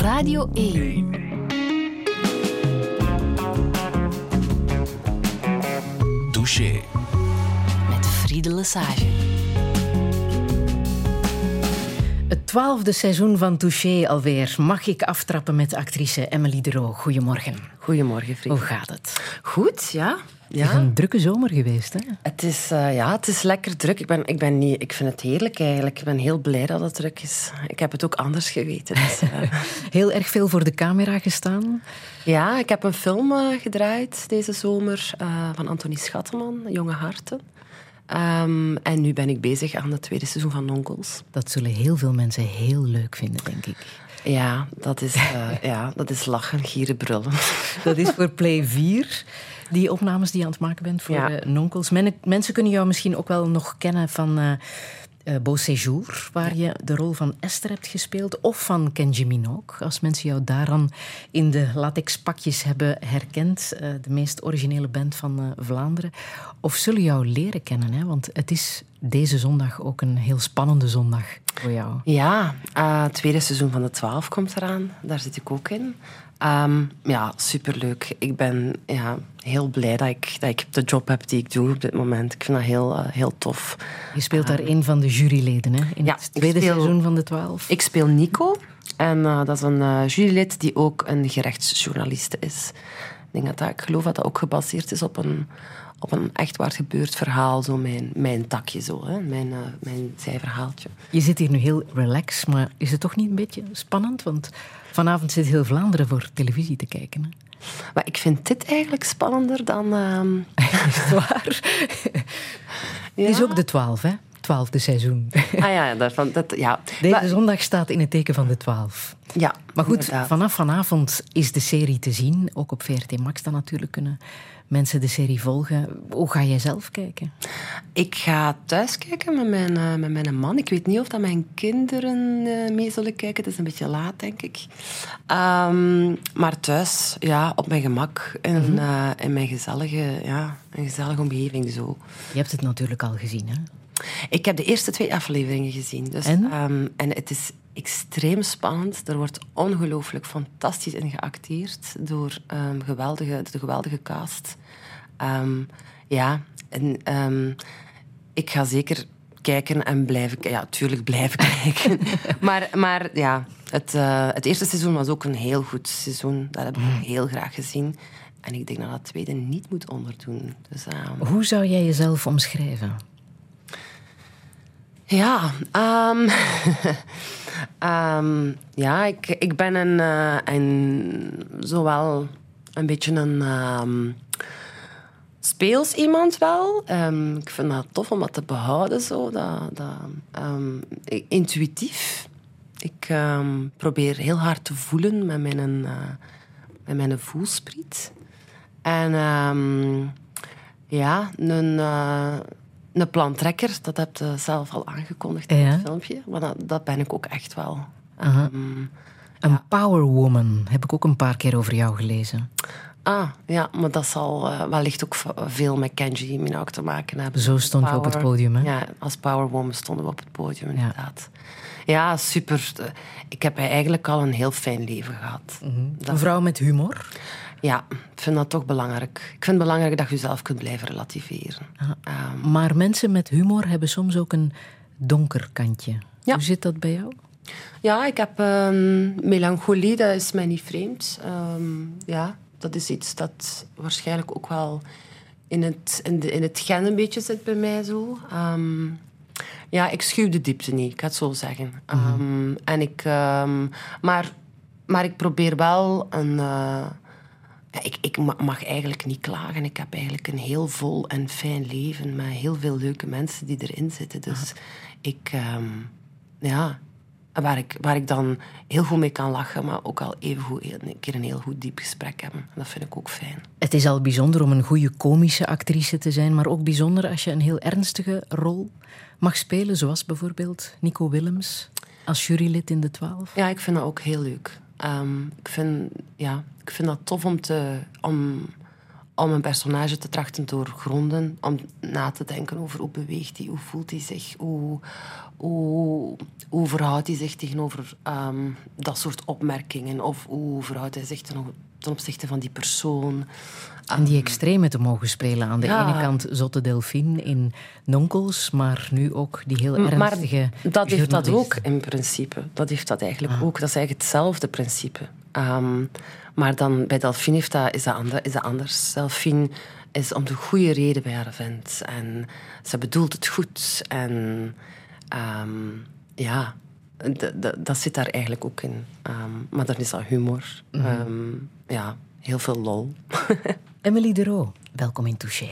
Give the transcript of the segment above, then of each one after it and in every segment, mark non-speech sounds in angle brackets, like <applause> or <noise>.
Radio 1. Douche. Met Friede Lesage. Het twaalfde seizoen van Touché alweer. Mag ik aftrappen met actrice Emily de Roo. Goedemorgen. Goedemorgen, vriend. Hoe gaat het? Goed, ja. Het is ja. een drukke zomer geweest, hè? Het, is, eh, ja, het is lekker druk. Ik, ben, ik, ben niet, ik vind het heerlijk eigenlijk. Ik ben heel blij dat het druk is. Ik heb het ook anders geweten. Dus, <laughs> eh, Heel erg veel voor de camera gestaan. ja, ik heb een film eh, gedraaid deze zomer van Anthony Schatteman, Jonge Harten. Ehm, en nu ben ik bezig aan het tweede seizoen van Nonkels. Dat zullen heel veel mensen heel leuk vinden, denk ik. Ja, dat is, eh, ja, dat is lachen, gieren, brullen. Dat is voor Play 4. Die opnames die je aan het maken bent voor Ja. Nonkels. Men- mensen kunnen jou misschien ook wel nog kennen van eh, Beau Séjour, waar je de rol van Esther hebt gespeeld. Of van Kenji Minogue, als mensen jou daaraan in de latexpakjes hebben herkend. eh, de meest originele band van Vlaanderen. Of zullen jou leren kennen, hè? want het is deze zondag ook een heel spannende zondag voor jou. Ja, het tweede seizoen van de 12 komt eraan. Daar zit ik ook in. Ehm, ja, superleuk. Ik ben ja, heel blij dat ik, dat ik de job heb die ik doe op dit moment. Ik vind dat heel, eh, heel tof. Je speelt daar een van de juryleden hè? in Ja, het tweede speel- seizoen van de 12. Ik speel Nico. En eh, dat is een eh, jurylid die ook een gerechtsjournaliste is. Ik, denk dat dat, ik geloof dat dat ook gebaseerd is op een, op een echt waar gebeurd verhaal. Zo mijn, mijn takje, zo, hè? Mijn, mijn zijverhaaltje. Je zit hier nu heel relaxed, maar is het toch niet een beetje spannend? Want vanavond zit heel Vlaanderen voor televisie te kijken. Hè? Maar ik vind dit eigenlijk spannender dan... <laughs> Is het waar? Het is ook de 12, hè? Twaalfde seizoen. Ah ja, daarvan, dat, ja. Deze Maar- zondag staat in het teken van de 12. ja, Maar goed, inderdaad. vanaf vanavond is de serie te zien. Ook op VRT Max dan natuurlijk kunnen mensen de serie volgen. Hoe ga jij zelf kijken? Ik ga thuis kijken met mijn, eh, met mijn man. Ik weet niet of dat mijn kinderen eh, mee zullen kijken. Het is een beetje laat, denk ik. Ehm, maar thuis, ja, op mijn gemak. In, eh, in mijn gezellige, ja, een gezellige omgeving zo. Je hebt het natuurlijk al gezien, hè? Ik heb de eerste twee afleveringen gezien. Dus, En? ehm, en het is extreem spannend. Er wordt ongelooflijk fantastisch in geacteerd door ehm, geweldige, de geweldige cast. Ehm, ja, en ehm, ik ga zeker kijken en blijven kijken. Ja, tuurlijk blijven <laughs> kijken. maar, maar ja, het, eh, het eerste seizoen was ook een heel goed seizoen. Dat heb ik ook heel graag gezien. En ik denk dat dat tweede niet moet onderdoen. Dus, Hoe zou jij jezelf omschrijven? Ja, <laughs> ehm, ja ik, ik ben een, eh, een, zowel een beetje een ehm, speels iemand wel. Ehm, ik vind dat tof om dat te behouden, zo. Dat, dat, intuïtief. Ik probeer heel hard te voelen met mijn, eh, met mijn voelspriet. En ja, een, eh, een plantrekker, dat heb je zelf al aangekondigd in Ja. het filmpje. Maar dat, dat ben ik ook echt wel. Aha. Ehm, Een power woman heb ik ook een paar keer over jou gelezen. ah, ja, maar dat zal eh, wellicht ook veel met Kenji Minogue te maken hebben. Zo stond je op het Power- podium, hè? Ja, als powerwoman stonden we op het podium, inderdaad. Ja, super. Ik heb eigenlijk al een heel fijn leven gehad. Dat- Een vrouw met humor. Ja, ik vind dat toch belangrijk. Ik vind het belangrijk dat je jezelf kunt blijven relativeren. Ehm, Maar mensen met humor hebben soms ook een donker kantje. Ja. Hoe zit dat bij jou? Ja, ik heb ehm, melancholie, dat is mij niet vreemd. Ehm, ja, dat is iets dat waarschijnlijk ook wel in het, in, de, in het gen een beetje zit bij mij zo. Ja, ik schuw de diepte niet, ik ga het zo zeggen. Ehm, en ik, maar, maar ik probeer wel een... eh, ik, ik ma- mag eigenlijk niet klagen. Ik heb eigenlijk een heel vol en fijn leven met heel veel leuke mensen die erin zitten. Dus ik, ehm, ja, waar ik, waar ik dan heel goed mee kan lachen, maar ook al even goed een keer een heel goed diep gesprek hebben. Dat vind ik ook fijn. Het is al bijzonder om een goede komische actrice te zijn, maar ook bijzonder als je een heel ernstige rol mag spelen, zoals bijvoorbeeld Nico Willems als jurylid in de 12. Ja, ik vind dat ook heel leuk. Ehm, ik, vind, ja, ik vind dat tof om, te, om, om een personage te trachten doorgronden. Om na te denken over hoe beweegt hij, hoe voelt hij zich, hoe, hoe, hoe verhoudt hij zich tegenover ehm, dat soort opmerkingen. Of hoe verhoudt hij zich ten, opzichte van die persoon. En die ehm, extreme te mogen spelen. Aan de ene kant Zotte Delphine in Nonkels, maar nu ook die heel ernstige. Maar dat heeft dat ook in principe. Dat heeft dat eigenlijk ah. ook. Dat is eigenlijk hetzelfde principe. Um, maar dan bij Delphine heeft dat, is, dat ander, is anders. Delphine is om de goede reden bij haar vent. En ze bedoelt het goed. En ehm, ja, dat zit daar eigenlijk ook in. Ehm, maar dan is dat humor. Mhm. Ehm, ja, heel veel lol. <laughs> Emily de Roo, welkom in Touché.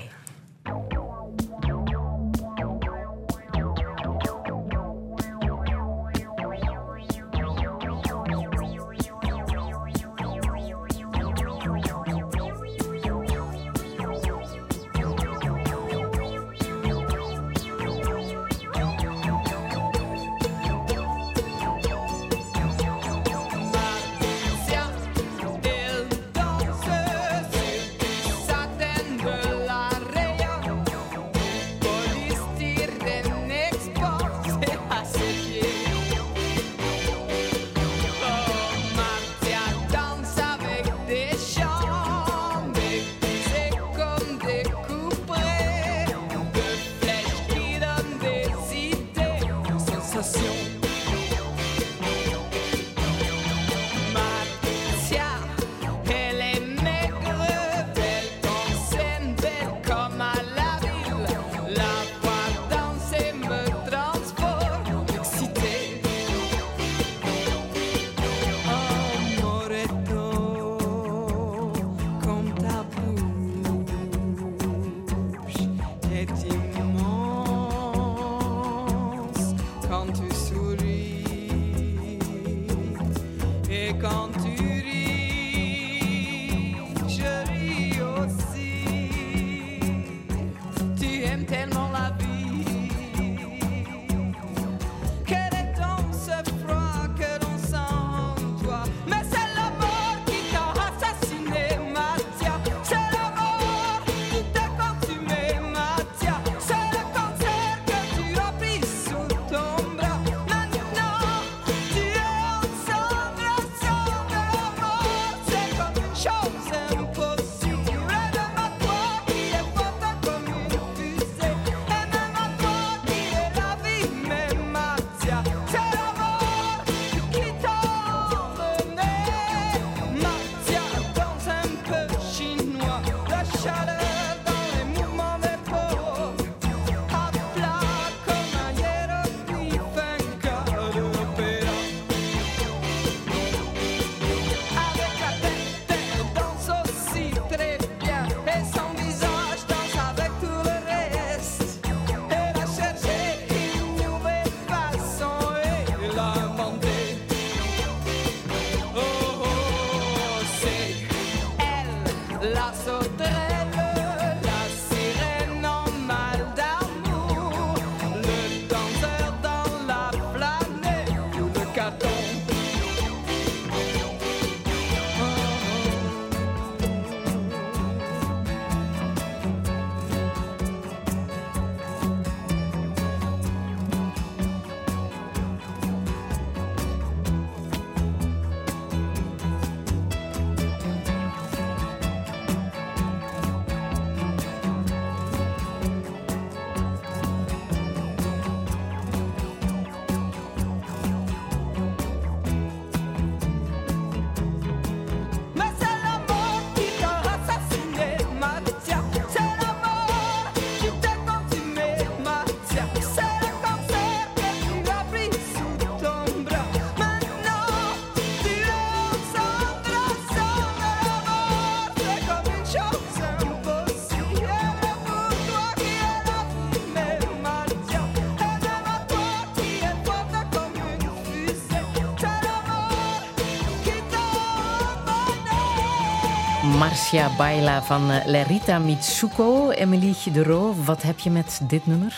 Gracia Baila van eh, Lerita Mitsuko. Emily Dero, wat heb je met dit nummer?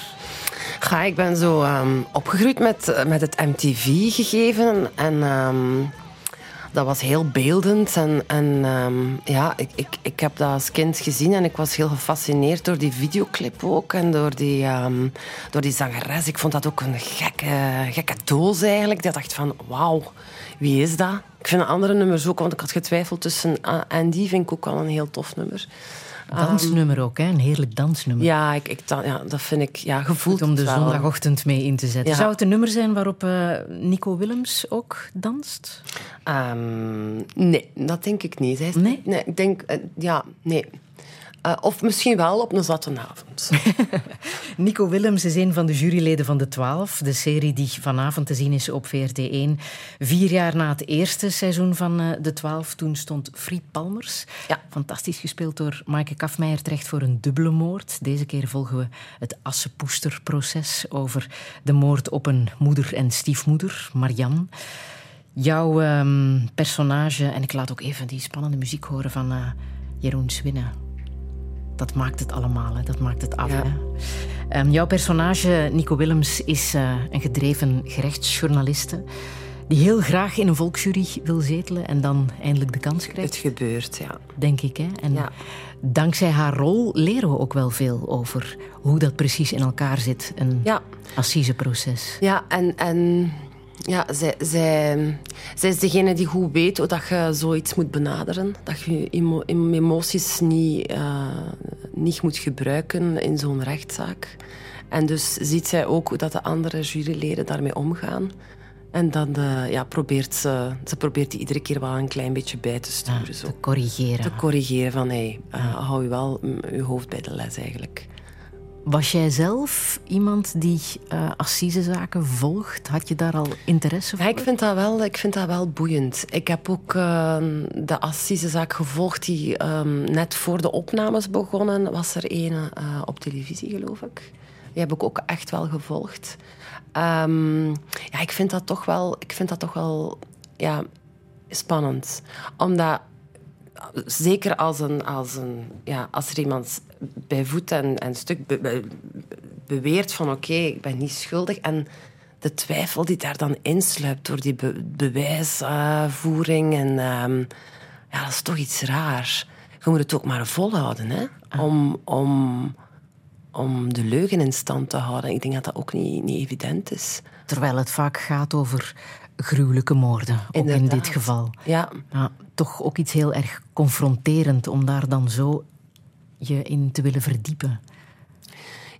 Ga, ik ben zo ehm, opgegroeid met, eh, met het MTV-gegeven. En ehm, dat was heel beeldend. En, en ehm, ja, ik, ik, ik heb dat als kind gezien en ik was heel gefascineerd door die videoclip ook. En door die, door die zangeres. Ik vond dat ook een gekke, gekke doos eigenlijk. Ik dacht van, wauw, wie is dat? Ik vind andere nummers ook, want ik had getwijfeld tussen... en die vind ik ook wel een heel tof nummer. Dansnummer ook, hè? een heerlijk dansnummer. Ja, ik, ik, dat- ja dat vind ik ja, gevoeld. Om de wel. zondagochtend mee in te zetten. Ja. Zou het een nummer zijn waarop eh, Nico Willems ook danst? Ehm, nee, dat denk ik niet. Hij is- Nee? nee ik denk, eh, ja, nee. Eh, of misschien wel op een zatte avond. <laughs> Nico Willems is een van de juryleden van de Twaalf, de serie die vanavond te zien is op VRT1. Vier jaar na het eerste seizoen van eh, de Twaalf, toen stond Fried Palmers. Ja. Fantastisch gespeeld door Maaike Kafmeijer terecht voor een dubbele moord. Deze keer volgen we het Assepoester-proces over de moord op een moeder en stiefmoeder, Marianne. Jouw ehm, personage, en ik laat ook even die spannende muziek horen van eh, Jeroen Swinnen. Dat maakt het allemaal, hè. dat maakt het af. Ja. Hè. Ehm, jouw personage, Nico Willems, is eh, een gedreven gerechtsjournaliste die heel graag in een volksjury wil zetelen en dan eindelijk de kans Het krijgt, gebeurt, ja. denk ik. Hè. En Ja. dankzij haar rol leren we ook wel veel over hoe dat precies in elkaar zit, een Ja, assiseproces. ja en, en ja, zij, zij, zij is degene die goed weet hoe dat je zoiets moet benaderen. Dat je je emo- emoties niet, eh, niet moet gebruiken in zo'n rechtszaak. En dus ziet zij ook hoe dat de andere juryleden daarmee omgaan. En dan eh, ja, probeert ze, ze probeert die iedere keer wel een klein beetje bij te sturen. Ah, zo. te corrigeren. Te corrigeren van, hey, eh, hou je wel mm, je hoofd bij de les eigenlijk. Was jij zelf iemand die eh assisezaken volgt? Had je daar al interesse voor? Ja, ik vind dat wel, ik vind dat wel boeiend. Ik heb ook eh, de assisezaak gevolgd die ehm, net voor de opnames begonnen. Was er een eh, op televisie, geloof ik. Die heb ik ook echt wel gevolgd. Ehm, ja, ik vind dat toch wel, ik vind dat toch wel ja, spannend. Omdat zeker als, een, als, een, ja, als er iemand bij voet en, en stuk be- be- beweert van oké, ik ben niet schuldig. En de twijfel die daar dan insluipt door die be- bewijsvoering. en ehm, ja, dat is toch iets raar. Je moet het ook maar volhouden hè? Om, om, om de leugen in stand te houden. Ik denk dat dat ook niet, niet evident is. Terwijl het vaak gaat over gruwelijke moorden, ook in dit geval. Ja, Ja, toch ook iets heel erg confronterend om daar dan zo je in te willen verdiepen.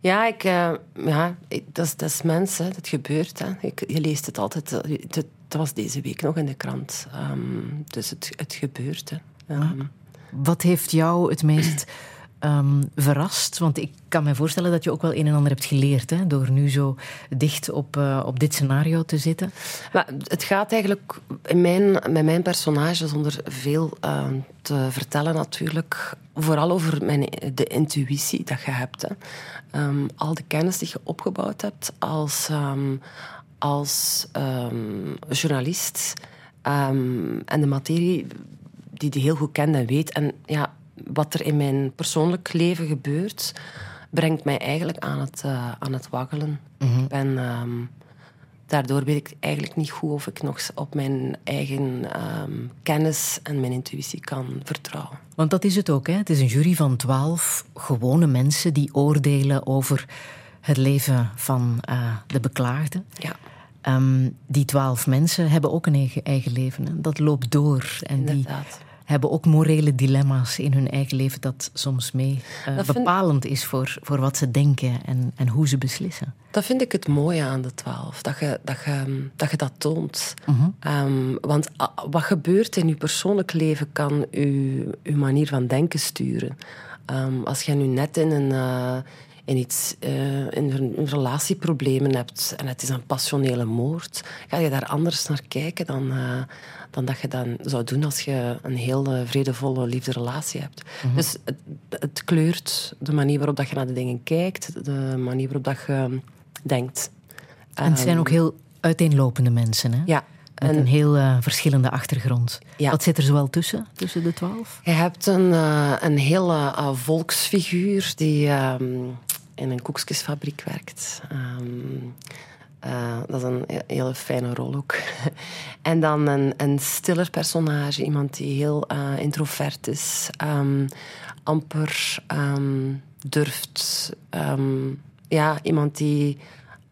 Ja, ik, eh, ja ik- dat, is, dat is mens, hè. dat gebeurt. Hè. Ik, je leest het altijd. eh, Het, dat was deze week nog in de krant. Ehm, dus het, het gebeurt. Hè. Ehm, Wat heeft jou het meest ehm, verrast? Want ik kan me voorstellen dat je ook wel een en ander hebt geleerd hè, door nu zo dicht op, eh, op dit scenario te zitten. Maar het gaat eigenlijk in mijn, met mijn personage, zonder veel eh, te vertellen natuurlijk, vooral over mijn, de intuïtie dat je hebt. Hè. Ehm, al de kennis die je opgebouwd hebt als, ehm, als ehm, journalist ehm, en de materie die je heel goed kent en weet. En ja, wat er in mijn persoonlijk leven gebeurt, brengt mij eigenlijk aan het, eh, aan het waggelen. Ik ben... ehm, daardoor weet ik eigenlijk niet goed of ik nog op mijn eigen ehm, kennis en mijn intuïtie kan vertrouwen. Want dat is het ook. Hè? Het is een jury van twaalf gewone mensen die oordelen over het leven van eh, de beklaagde. Ja, Ehm, die twaalf mensen hebben ook een eigen, eigen leven. Hè. Dat loopt door. En die inderdaad. Hebben ook morele dilemma's in hun eigen leven dat soms mee eh, Dat vind- bepalend is voor, voor wat ze denken en, en hoe ze beslissen. Dat vind ik het mooie aan de twaalf, dat je dat, je, dat, je dat toont. Mhm. Ehm, want ah, wat gebeurt in je persoonlijk leven kan je, je manier van denken sturen. Ehm, als je nu net in een, eh, in iets, eh, in relatieproblemen hebt en het is een passionele moord, ga je daar anders naar kijken dan, dan dat je dan zou doen als je een heel eh, vredevolle liefderelatie hebt. Dus het, het kleurt de manier waarop dat je naar de dingen kijkt, de manier waarop dat je denkt. En het zijn ook heel uiteenlopende mensen. Hè? Ehm, Ja, Met en een heel eh, verschillende achtergrond. Ja. Wat zit er zoal tussen, tussen de twaalf? je hebt een, eh, een hele volksfiguur die ehm, in een koekjesfabriek werkt. Ehm, Eh, dat is een he- hele fijne rol ook. <laughs> en dan een, een stiller personage, iemand die heel eh, introvert is, ehm, amper ehm, durft. ehm, ja, iemand die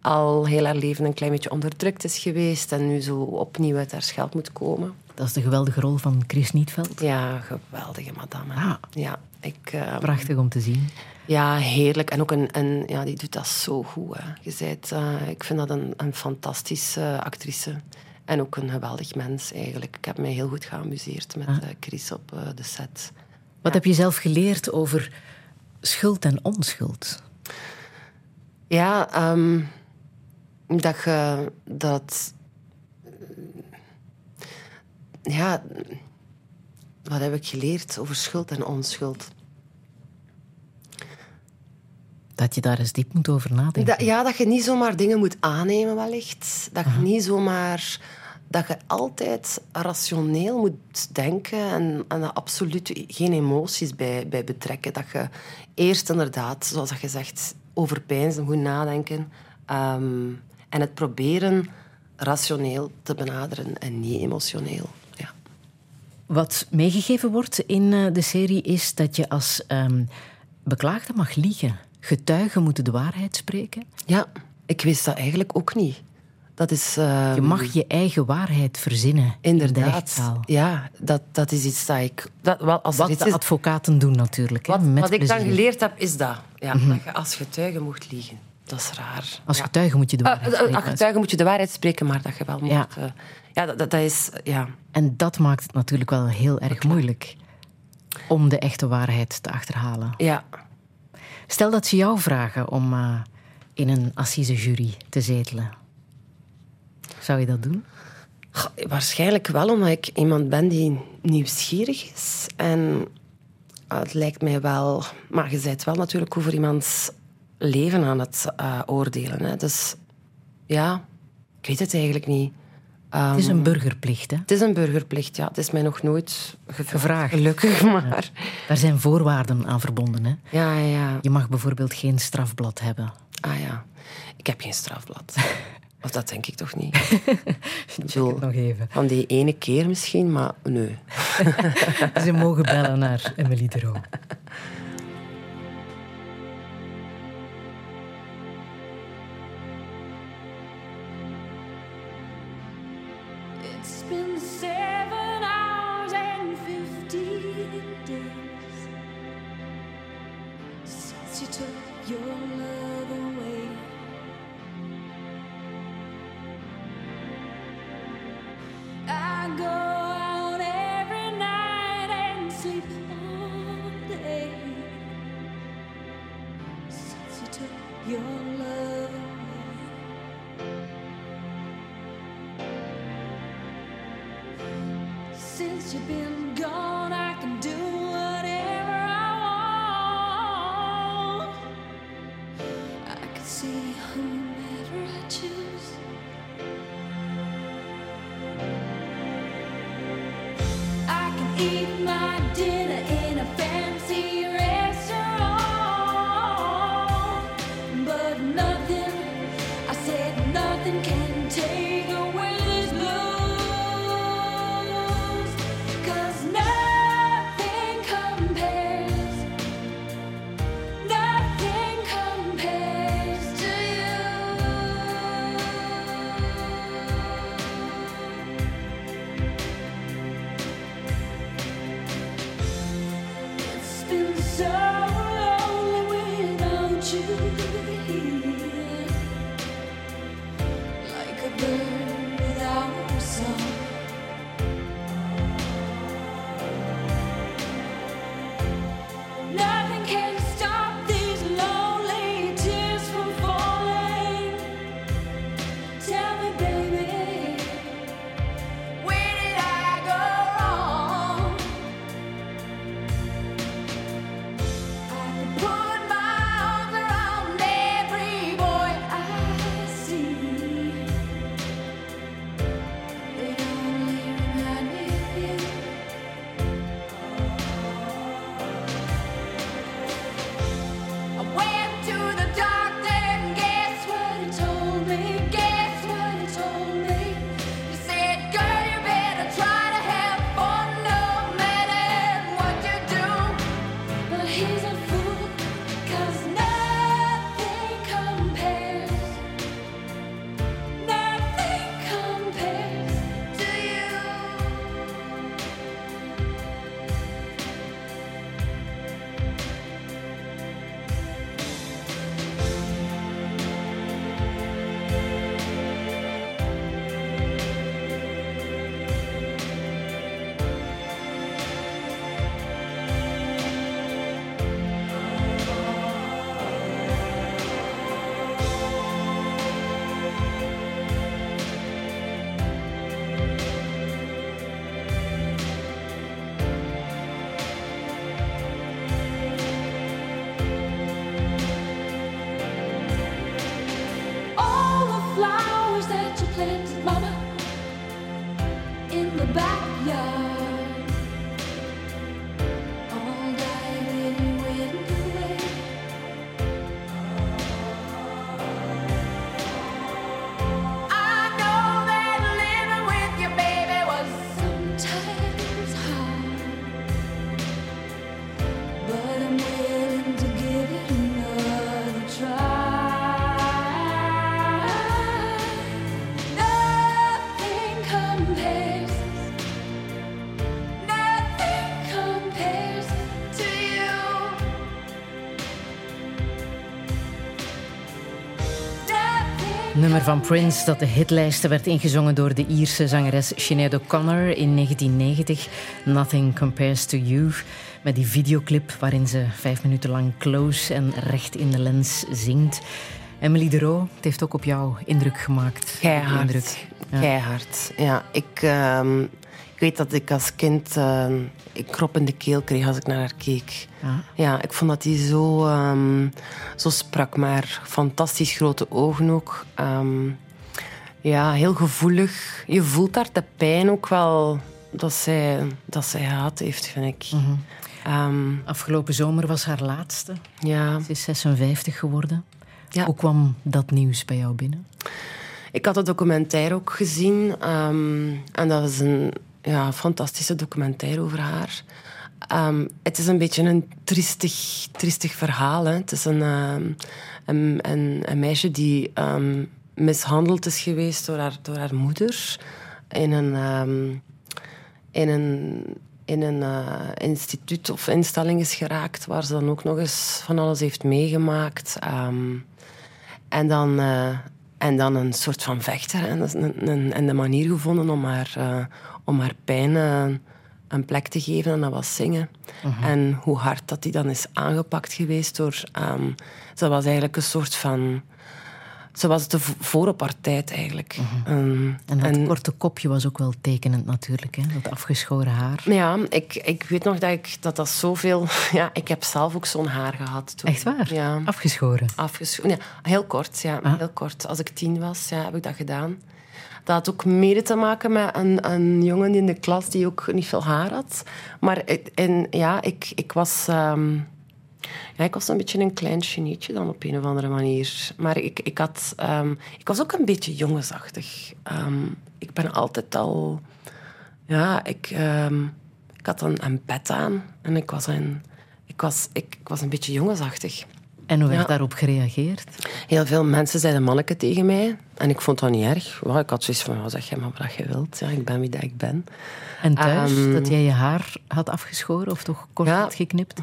al heel haar leven een klein beetje onderdrukt is geweest en nu zo opnieuw uit haar scheld moet komen. Dat is de geweldige rol van Chris Nietveld. Ja, geweldige madame. Ah. Ja, ik, Prachtig om te zien. Ja, heerlijk. En ook een, een, ja, die doet dat zo goed. Hè. Je eh, ik vind dat een, een fantastische actrice. En ook een geweldig mens eigenlijk. Ik heb mij heel goed geamuseerd met Ah. eh, Chris op eh, de set. Wat heb je zelf geleerd over schuld en onschuld? Ja, ehm, dat je dat. Ja, wat heb ik geleerd over schuld en onschuld? Dat je daar eens diep moet over nadenken. Dat, ja, dat je niet zomaar dingen moet aannemen, wellicht. Dat je niet zomaar... Dat je altijd rationeel moet denken en, en absoluut geen emoties bij, bij betrekken. Dat je eerst inderdaad, zoals dat je zegt, overpeinzen, goed nadenken. ehm, en het proberen rationeel te benaderen en niet emotioneel. Ja. Wat meegegeven wordt in eh, de serie is dat je als ehm, beklaagde mag liegen. Getuigen moeten de waarheid spreken. ja, ik wist dat eigenlijk ook niet. Dat is... ehm, Je mag je eigen waarheid verzinnen in de Inderdaad. rechtszaal. Ja, dat, dat is iets dat ik... Dat, wel, als Wat de is- advocaten doen natuurlijk. hè, wat, met wat ik dan. Mhm. geleerd heb, is dat. Ja, Dat je als getuige mocht liegen. Dat is raar. Als ja. getuige moet je de Ah, waarheid eh, als spreken. getuige moet je de waarheid spreken, maar dat je wel moet... Ja. Dat, dat, dat is... Ja. En dat maakt het natuurlijk wel heel erg moeilijk om de echte waarheid te achterhalen. ja. Stel dat ze jou vragen om eh, in een assisejury te zetelen. Zou je dat doen? Waarschijnlijk wel, omdat ik iemand ben die nieuwsgierig is. En eh, het lijkt mij wel... Maar je bent wel natuurlijk over iemands leven aan het eh, oordelen. Hè. Dus ja, ik weet het eigenlijk niet. Ehm, Het is een burgerplicht, hè? Het is een burgerplicht, ja. Het is mij nog nooit gevraagd. Gelukkig, maar... Daar zijn voorwaarden aan verbonden, hè? Ja, ja, ja. Je mag bijvoorbeeld geen strafblad hebben. Ah ja. Ik heb geen strafblad. <laughs> Of dat denk ik toch niet. <laughs> Ik bedoel, Nog even. Van die ene keer misschien, maar nee. <laughs> Ze mogen bellen naar Emily de Nummer van Prince dat de hitlijsten werd ingezongen door de Ierse zangeres Sinead O'Connor in 1990. Nothing Compares to You. Met die videoclip waarin ze vijf minuten lang close en recht in de lens zingt. Emily de Roo, het heeft ook op jou indruk gemaakt. Keihard. Indruk. Ja. Keihard. Ja, ik, ehm, ik weet dat ik als kind ik krop in de keel kreeg als ik naar haar keek. Ja. Ja, ik vond dat hij zo, ehm, zo sprak, maar fantastisch grote ogen ook. Ehm, ja, heel gevoelig. Je voelt daar de pijn ook wel dat zij, dat zij gehad heeft, vind ik. Ehm, Afgelopen zomer was haar laatste. ja. Ze is 56 geworden. Ja. Hoe kwam dat nieuws bij jou binnen? Ik had de documentaire ook gezien. en dat is een ja, fantastische documentaire over haar. Ehm, het is een beetje een triestig, triestig verhaal. Hè. Het is een, ehm, een, een, meisje die ehm, mishandeld is geweest door haar, door haar moeder. In een, in een, in een eh, instituut of instelling is geraakt. Waar ze dan ook nog eens van alles heeft meegemaakt. En dan, eh, en dan een soort van vechter en de manier gevonden om haar, eh, om haar pijn eh, een plek te geven. En dat was zingen. En hoe hard dat die dan is aangepakt geweest door... ehm, ze was eigenlijk een soort van... Ze was de v- voorpartijt eigenlijk. Ehm, En dat korte kopje was ook wel tekenend natuurlijk, hè? dat afgeschoren haar. ja, ik, ik weet nog dat ik, dat, dat zoveel... <laughs> Ja, ik heb zelf ook zo'n haar gehad toen. Echt waar? Ja. Afgeschoren. Afgeschoten. Ja, heel kort, ja. Ah. Heel kort. Als ik tien was, ja, heb ik dat gedaan. Dat had ook mede te maken met een, een jongen in de klas die ook niet veel haar had. Maar en, ja, ik, ik was... ehm, ja, ik was een beetje een klein genietje dan op een of andere manier. Maar ik, ik, had, ehm, ik was ook een beetje jongensachtig. Ehm, ik ben altijd al... Ja, ik, ik had een, een pet aan en ik was een, ik was, ik was een beetje jongensachtig. En hoe werd Ja. daarop gereageerd? Heel veel mensen zeiden manneke tegen mij. En ik vond dat niet erg. Ik had zoiets van, zeg jij maar wat je wilt. Ja, ik ben wie dat ik ben. En thuis, Ehm, dat jij je haar had afgeschoren of toch kort Ja. had geknipt?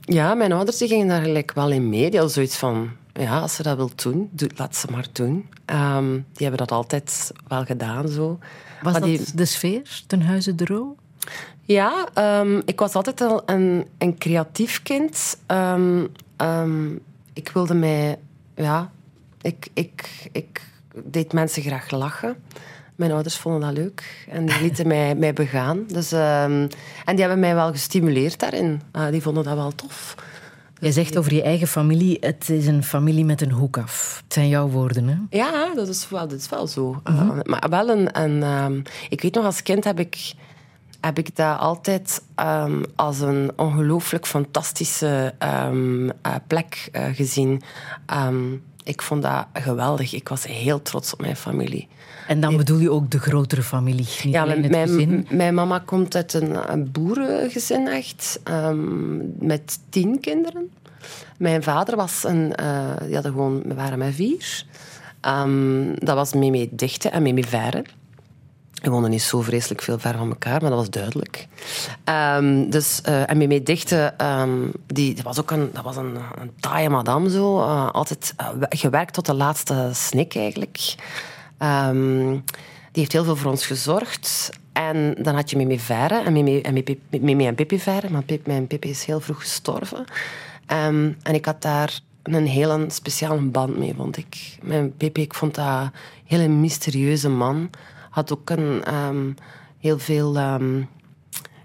Ja, mijn ouders die gingen daar gelijk wel in mee. Die hadden zoiets van, ja, als ze dat wil doen, doe, laat ze maar doen. Ehm, die hebben dat altijd wel gedaan, zo. Was Maar dat die- de sfeer ten huize de Roo? Ja, ehm, ik was altijd al een, een creatief kind. Ehm, ik wilde mij... Ja, ik, ik, ik deed mensen graag lachen. Mijn ouders vonden dat leuk en die lieten <laughs> mij, mij begaan. Dus, ehm, en die hebben mij wel gestimuleerd daarin. Ah, die vonden dat wel tof. Jij zegt over je eigen familie, het is een familie met een hoek af. Het zijn jouw woorden, hè? Ja, dat is wel, dat is wel zo. Uh, maar wel een... een ehm, ik weet nog, als kind heb ik, heb ik dat altijd ehm, als een ongelooflijk fantastische ehm, eh, plek eh, gezien. Ehm, ik vond dat geweldig. Ik was heel trots op mijn familie. En dan bedoel je ook de grotere familie, niet Ja, mijn, gezin. mijn, mijn mama komt uit een, een boerengezin echt, met tien kinderen. Mijn vader was een, eh, die hadden gewoon, we waren met vier. Dat was Mimi Dichte en Mimi Verre. We woonden niet zo vreselijk veel ver van elkaar, maar dat was duidelijk. Ehm, dus, eh, en Mimi Dichte, ehm, die, was ook een, dat was een, een taaie madame zo. eh, altijd eh, we- gewerkt tot de laatste snik eigenlijk. Ehm, die heeft heel veel voor ons gezorgd. En dan had je Mimi Verre en Mimi en, Pippi Verre. Maar Pip, mijn Pippi is heel vroeg gestorven. En ik had daar een hele speciale band mee, vond ik. Mijn Pippi, ik vond dat een hele mysterieuze man. Had ook een ehm, heel veel... ehm,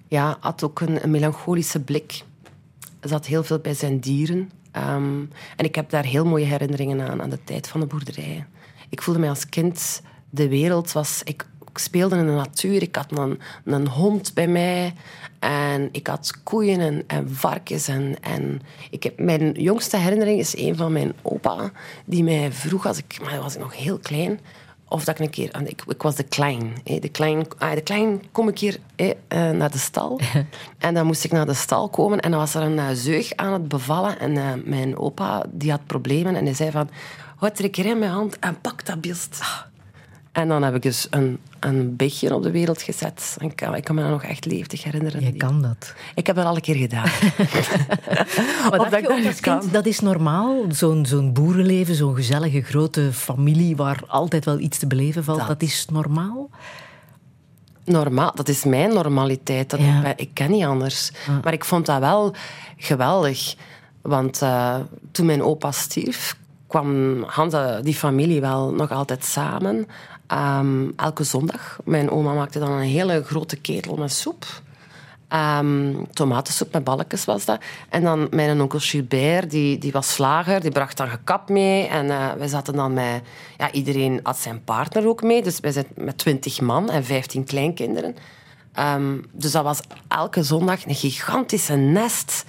ja, had ook een, melancholische blik. Zat heel veel bij zijn dieren. Ehm, en ik heb daar heel mooie herinneringen aan, aan de tijd van de boerderijen. Ik voelde mij als kind... De wereld was... Ik ik speelde in de natuur. Ik had een, een hond bij mij. En ik had koeien en, en varkens. En, en ik heb, mijn jongste herinnering is een van mijn opa. Die mij vroeg, als ik, maar was ik nog heel klein... Of dat ik een keer... Ik, ik was de klein. hè. De klein, ah, de klein kom ik hier hè, eh, naar de stal. <laughs> en dan moest ik naar de stal komen. En dan was er een eh, zeug aan het bevallen. En eh, mijn opa die had problemen. En hij zei van... Houd er een keer in mijn hand en pak dat beest. En dan heb ik dus een, een beetje op de wereld gezet. En ik, kan, ik kan me dat nog echt levendig herinneren. Je kan dat. Ik heb dat al een keer gedaan. <laughs> Maar dat dat kind, is normaal? Zo'n zo'n boerenleven, zo'n gezellige grote familie waar altijd wel iets te beleven valt, dat, Dat. is normaal? Normaal, dat is mijn normaliteit. Dat Ja. ik, ik ken niet anders. Maar ik vond dat wel geweldig. Want eh, toen mijn opa stierf, kwam Hansa, die familie wel nog altijd samen. Ehm, elke zondag. Mijn oma maakte dan een hele grote ketel met soep. Ehm, tomatensoep met balletjes was dat. En dan mijn onkel Gilbert, die, die was slager, die bracht dan gekap mee. En eh, wij zaten dan met... Ja, iedereen had zijn partner ook mee. Dus wij zaten met twintig man en vijftien kleinkinderen. Ehm, dus dat was elke zondag een gigantische nest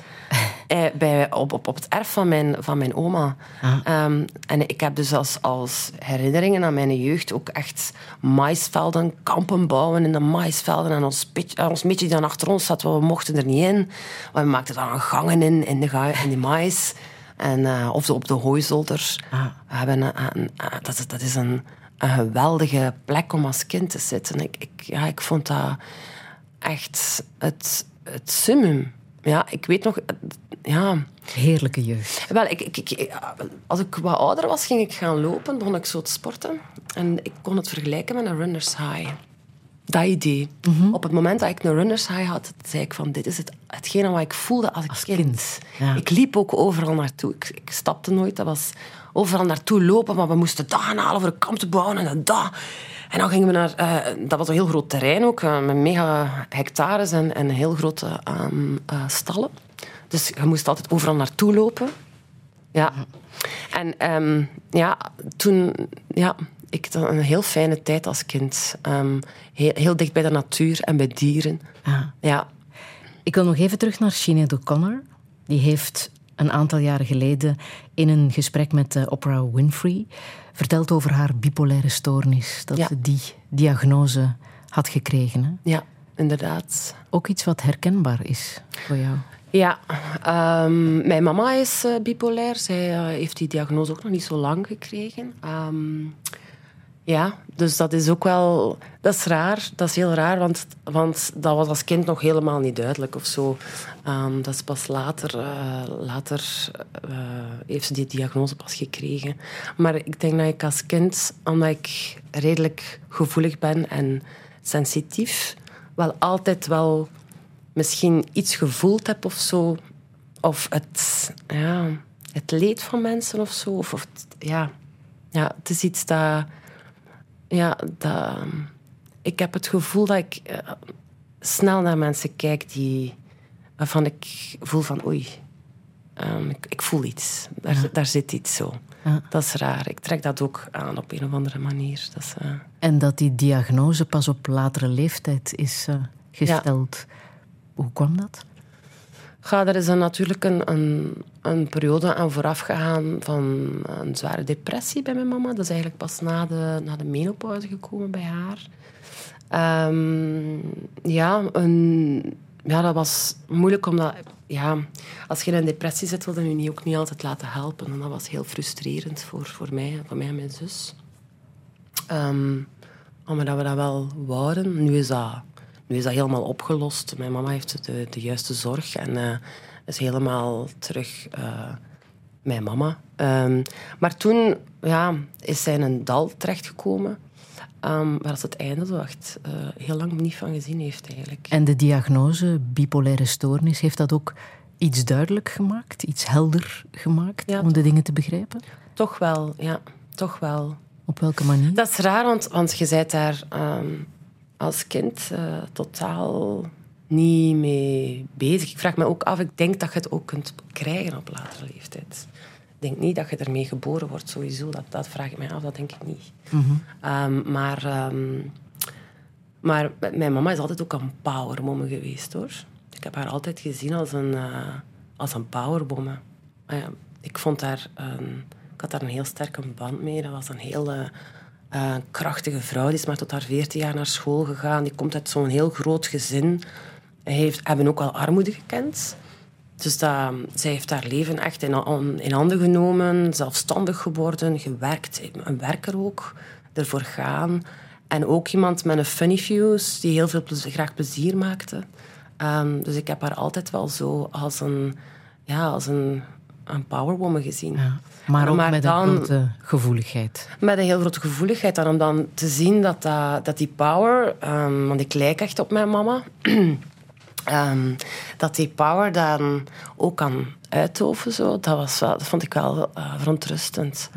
bij, op, op, op het erf van mijn, van mijn oma. Ehm, en ik heb dus als, als herinneringen aan mijn jeugd ook echt maisvelden, kampen bouwen in de maisvelden. En ons, pit- eh, ons die dan achter ons zat, we mochten er niet in. We maakten dan gangen in, in de, ga- in de mais. En, eh, of op de hooizolder. We hebben een, een- een- dat, is- dat is een, een geweldige plek om als kind te zitten. Ik, ik, ja, ik vond dat echt het, het summum. Ja, ik weet nog... Ja, Heerlijke jeugd. wel, ik, ik, ik- als ik wat ouder was, ging ik gaan lopen, begon ik zo te sporten. En ik kon het vergelijken met een runner's high. Dat idee. Op het moment dat ik een runner's high had, zei ik van, dit is het, hetgene wat ik voelde als, Als kind. kind, ja. Ik liep ook overal naartoe. Ik, ik stapte nooit, dat was overal naartoe lopen, maar we moesten gaan halen voor een kamp te bouwen en dat. En dan gingen we naar, eh, dat was een heel groot terrein ook, eh, met mega hectares en, en heel grote ehm, eh, stallen. Dus je moest altijd overal naartoe lopen. Ja. En ehm, ja, toen... Ja, ik had een heel fijne tijd als kind. Ehm, heel, heel dicht bij de natuur en bij dieren. Ah. Ja. Ik wil nog even terug naar Sinead O'Connor. Die heeft een aantal jaren geleden in een gesprek met Oprah Winfrey verteld over haar bipolaire stoornis. Dat Ja. ze die diagnose had gekregen. Hè? ja, inderdaad. Ook iets wat herkenbaar is voor jou. Ja, ehm, mijn mama is eh, bipolair. Zij eh, heeft die diagnose ook nog niet zo lang gekregen. Ehm, ja, dus dat is ook wel... Dat is raar. Dat is heel raar, want, want dat was als kind nog helemaal niet duidelijk of zo. Ehm, dat is pas later... eh, later eh, heeft ze die diagnose pas gekregen. Maar ik denk dat ik als kind, omdat ik redelijk gevoelig ben en sensitief, wel altijd wel misschien iets gevoeld heb of zo. Of het, ja, het leed van mensen of zo. Of, ja. ja, het is iets dat... Ja, dat... Ik heb het gevoel dat ik eh, snel naar mensen kijk die, waarvan ik voel van oei, ehm, ik, ik voel iets. Daar, daar zit iets zo. Ja. Dat is raar. Ik trek dat ook aan op een of andere manier. Dat is, eh, En dat die diagnose pas op latere leeftijd is eh, gesteld. Hoe kwam dat? Er is dan natuurlijk een, een, een periode aan vooraf gegaan van een zware depressie bij mijn mama. Dat is eigenlijk pas na de, na de menopauze gekomen bij haar. Ehm, ja, een, ja, dat was moeilijk omdat... Ja, als je in een depressie zit, wil je je ook niet altijd laten helpen. En dat was heel frustrerend voor, voor, mij, voor mij en mijn zus. Ehm, omdat we dat wel wouden. Nu is dat, nu is dat helemaal opgelost. Mijn mama heeft de, de juiste zorg en eh, is helemaal terug eh, mijn mama. Ehm, maar toen ja, is zij in een dal terechtgekomen. ehm waar ze het einde zo echt eh, heel lang niet van gezien heeft eigenlijk. En de diagnose bipolaire stoornis, heeft dat ook iets duidelijk gemaakt? Iets helder gemaakt Ja, om de dingen te begrijpen? Toch wel, ja. Toch wel. Op welke manier? Dat is raar, want, want je bent daar ehm, als kind eh, totaal niet mee bezig. Ik vraag me ook af, ik denk dat je het ook kunt krijgen op latere leeftijd. Ik denk niet dat je ermee geboren wordt, sowieso. Dat, dat vraag ik mij af, dat denk ik niet. Ehm, maar ehm, Maar mijn mama is altijd ook een powerwoman geweest, hoor. Ik heb haar altijd gezien als een, eh, als een powerwoman. Ja, ik vond haar... ik had daar een heel sterke band mee. Dat was een heel eh, eh, krachtige vrouw. Die is maar tot haar 14 jaar naar school gegaan. Die komt uit zo'n heel groot gezin. Heeft, hebben ook wel armoede gekend. Dus dat, zij heeft haar leven echt in, in, handen genomen, zelfstandig geworden, gewerkt, een werker ook, ervoor gaan. En ook iemand met een funny views, die heel veel plezier, graag plezier maakte. Ehm, dus ik heb haar altijd wel zo als een, ja, als een, een powerwoman gezien. Ja. Maar ook Maar met dan- een grote gevoeligheid. Met een heel grote gevoeligheid. En om dan te zien dat, dat, dat die power... ehm, want ik lijk echt op mijn mama. <clears throat> ehm, dat die power dan ook kan uitoven. Zo, dat, was wel, dat vond ik wel eh, verontrustend.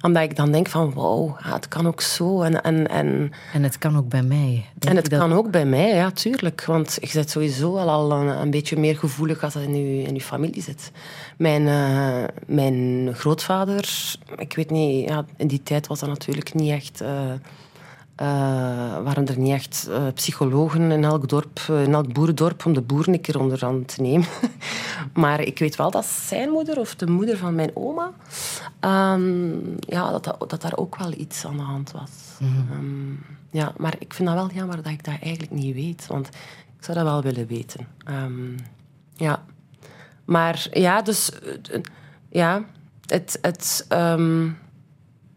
Omdat ik dan denk van... Wauw, ja, het kan ook zo. En, en, en, En het kan ook bij mij. Denk en het dat- kan ook bij mij, ja, tuurlijk. Want je bent sowieso al, al een, een beetje meer gevoelig als dat in je, in je familie zit. Mijn, eh, mijn grootvader, ik weet niet, ja, in die tijd was dat natuurlijk niet echt. eh, waren er niet echt eh, psychologen in elk dorp, eh, in elk boerendorp, om de boeren een keer onder aan te nemen. <laughs> maar ik weet wel dat zijn moeder, of de moeder van mijn oma, ehm, ja, dat, dat, dat daar ook wel iets aan de hand was. Ehm, ja, maar ik vind dat wel jammer dat ik dat eigenlijk niet weet, want ik zou dat wel willen weten. Ehm, ja. Maar ja, dus eh, ja, het, het,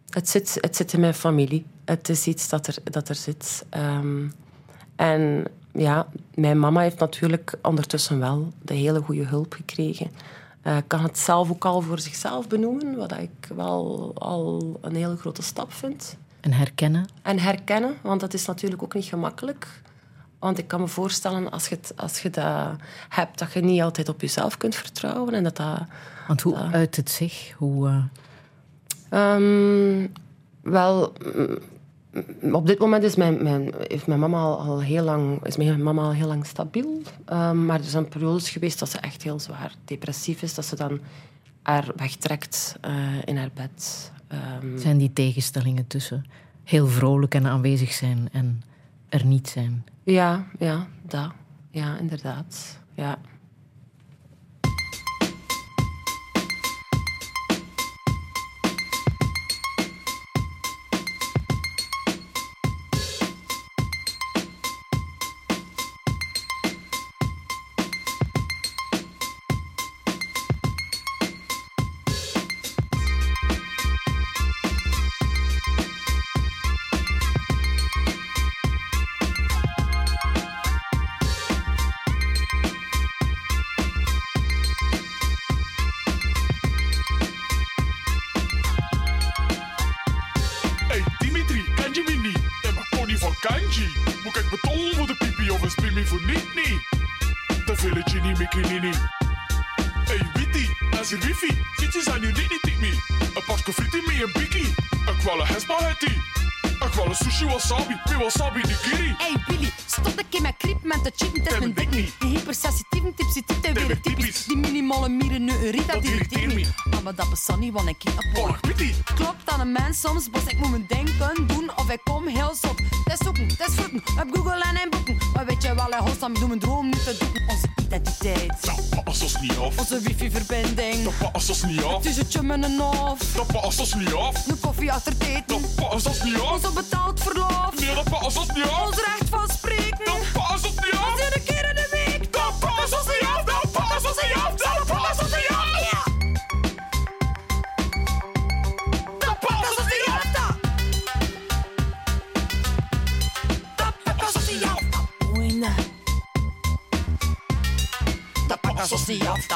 het, zit, het zit in mijn familie. Het is iets dat er, dat er zit. Ehm, en ja, mijn mama heeft natuurlijk ondertussen wel de hele goede hulp gekregen. Eh, kan het zelf ook al voor zichzelf benoemen, wat ik wel al een hele grote stap vind. En herkennen. En herkennen, want dat is natuurlijk ook niet gemakkelijk. Want ik kan me voorstellen, als je, het, als je dat hebt, dat je niet altijd op jezelf kunt vertrouwen. En dat dat... Want hoe uit het zich? Hoe, eh, Ehm, wel, mm, op dit moment is mijn, mijn, heeft mijn mama al, al heel lang, is mijn mama al heel lang stabiel. Ehm, maar er zijn periodes geweest dat ze echt heel zwaar depressief is. Dat ze dan haar wegtrekt eh, in haar bed. Ehm, zijn die tegenstellingen tussen heel vrolijk en aanwezig zijn en er niet zijn? Ja, ja, dat. Ja, inderdaad. Ja. Wasabi nigiri. Hey Billy, stop een keer met kriep met de chip, het is En mijn dik niet. Die hypersensitieve tipsy tip, dat weer weer typisch. Die minimale mieren, nu een riet, dat Dat irriteert me. Ah, maar dat bestaat niet, want ik Borg Witty. Klopt aan een mens soms, bos ik moet mijn denken doen of ik kom heel zot. Is zoeken, is vroeten, op Google en in boeken. Maar weet je wel, hij host ik doe mijn droom niet te doeken. Onze identiteit, Dat past ons niet af. onze wifi-verbinding. Dat past ons niet af. Het is het met een hof, Dat ons niet af. een koffie achter het eten. Dat ons niet af. Onze betaald verlof, Nee, dat past ons niet af. ons recht van spreken. Dat past ons niet af. Iedere keer in de week. Dat past ons niet af. Dat past ons niet af. Dat past ons niet af. Ja. Dat past ons niet af. Dat pakken ze niet af,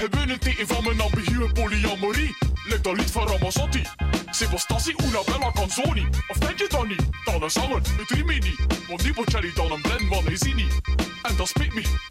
Een teken van mijn ambiguë polyamorie. Lijkt dat lied van Ramazzotti. Sebastasi una bella canzoni. Of denk je dan niet? Dan een zanger, het Rimini. Want die dan een blend van Ezini. En dat spijt me.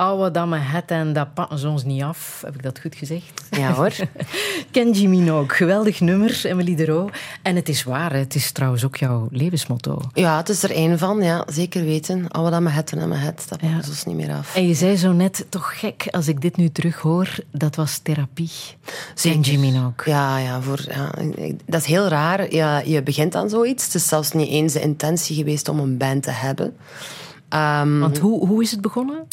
Oude damme het en dat pakken ze ons niet af. Heb ik dat goed gezegd? Ja hoor. <laughs> Kenji Minogue, geweldig nummer, Emily de Roo. En het is waar, het is trouwens ook jouw levensmotto. Ja, het is er één van, ja, zeker weten. Aan mijn het en mijn het, dat pakken ze ons niet meer af. En je zei zo net, toch gek, als ik dit nu terughoor, dat was therapie. Kenji Minogue. Ja, ja, voor, ja, dat is heel raar. Ja, je begint aan zoiets. Het is zelfs niet eens de intentie geweest om een band te hebben. Ehm, Want hoe, hoe is het begonnen?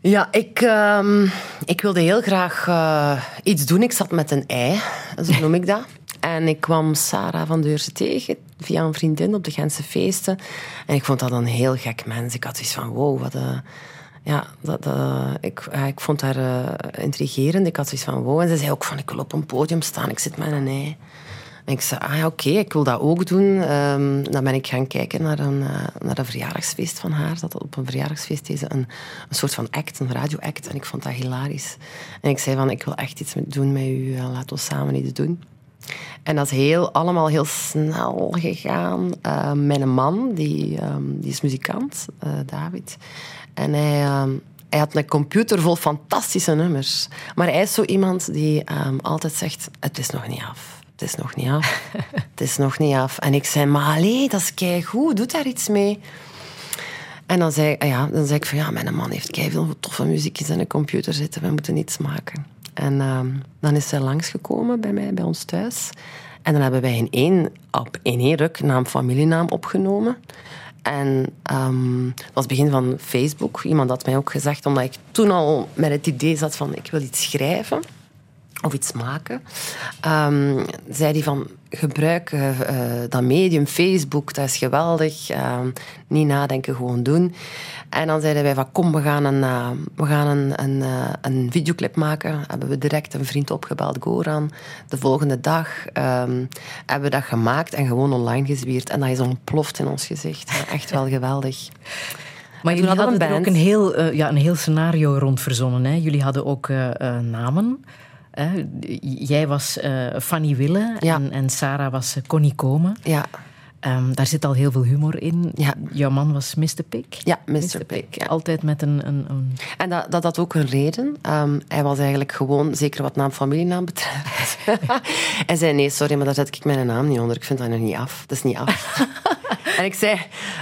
Ja, ik, ehm, ik wilde heel graag eh, iets doen. Ik zat met een ei, zo noem ik dat. En ik kwam Sarah van Deurzen tegen via een vriendin op de Gentse feesten. En ik vond dat een heel gek mens. Ik had zoiets van, wow, wat een... Ja, dat, eh, ik, ik vond haar eh, intrigerend. Ik had zoiets van, wow. En ze zei ook van, ik wil op een podium staan. Ik zit met een ei. En ik zei, ah oké, ik wil dat ook doen. Ehm, dan ben ik gaan kijken naar een, eh, naar een verjaardagsfeest van haar. Dat op een verjaardagsfeest deed ze een, een soort van act, een radioact. En ik vond dat hilarisch. En ik zei van, ik wil echt iets met, doen met u. eh, laten we samen iets doen. En dat is heel, allemaal heel snel gegaan. Eh, mijn man, die, ehm, die is muzikant, eh, David. En hij, ehm, hij had een computer vol fantastische nummers. Maar hij is zo iemand die ehm, altijd zegt, het is nog niet af. Het is nog niet af. <laughs> het is nog niet af. En ik zei, maar allee, dat is keigoed. Doe daar iets mee. En dan zei, ja, dan zei ik van ja, mijn man heeft veel toffe muziekjes in een computer zitten. We moeten iets maken. En ehm, dan is zij langsgekomen bij mij, bij ons thuis. En dan hebben wij in één, op in één ruk naam, familienaam opgenomen. En ehm, dat was het begin van Facebook. Iemand had mij ook gezegd, omdat ik toen al met het idee zat van ik wil iets schrijven of iets maken, ehm, zei hij van gebruik eh, eh, dat medium Facebook, dat is geweldig. Ehm, niet nadenken, gewoon doen. En dan zeiden wij van kom, we gaan een, eh, we gaan een, een, een videoclip maken. Hebben we direct een vriend opgebeld, Goran. De volgende dag ehm, hebben we dat gemaakt en gewoon online gezwierd. En dat is ontploft in ons gezicht. Echt wel geweldig. <laughs> Maar jullie hadden hadden er ook een heel, ja, een heel scenario rond verzonnen. Hè? Jullie hadden ook namen. Hè? Jij was eh, Fanny Wille Ja. en, en Sarah was eh, Connie Komen. Ja, Ehm, daar zit al heel veel humor in. Ja. Jouw man was Mr. Pig. ja Mr. Ja. Altijd met een... een, een... En dat, dat had ook een reden. Ehm, hij was eigenlijk gewoon, zeker wat naam familienaam betreft. <laughs> hij zei, nee, sorry, maar daar zet ik mijn naam niet onder. Ik vind dat nog niet af. Dat is niet af. <laughs> en ik zei,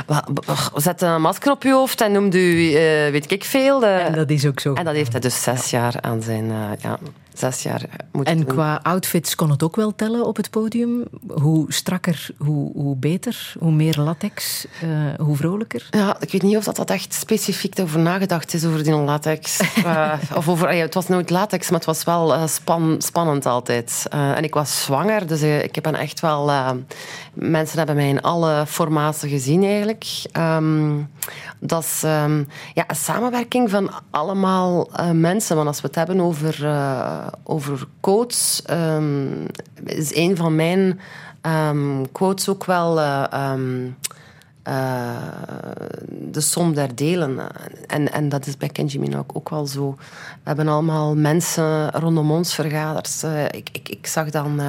"Wa- wa- zet een masker op je hoofd en noem u, eh, weet ik veel. eh." En dat is ook zo. En dat heeft hij dus zes jaar aan zijn, ja, zes jaar moeten En doen. qua outfits kon het ook wel tellen op het podium. Hoe strakker, hoe, hoe beter. Hoe meer latex, eh, hoe vrolijker. Ja, ik weet niet of dat, dat echt specifiek over nagedacht is, over die latex. <laughs> Eh, of over, ja, het was nooit latex, maar het was wel eh, span, spannend altijd. Eh, en ik was zwanger, dus eh, ik heb echt wel... eh, mensen hebben mij in alle formaten gezien, eigenlijk. Ehm, dat is ehm, ja, een samenwerking van allemaal eh, mensen. Want als we het hebben over, eh, over quotes, ehm, is een van mijn ehm, quotes ook wel... eh, ehm, eh, de som der delen. En, en dat is bij Kenji Minogue ook wel zo. We hebben allemaal mensen rondom ons vergaderd. Eh, ik, ik, ik zag dan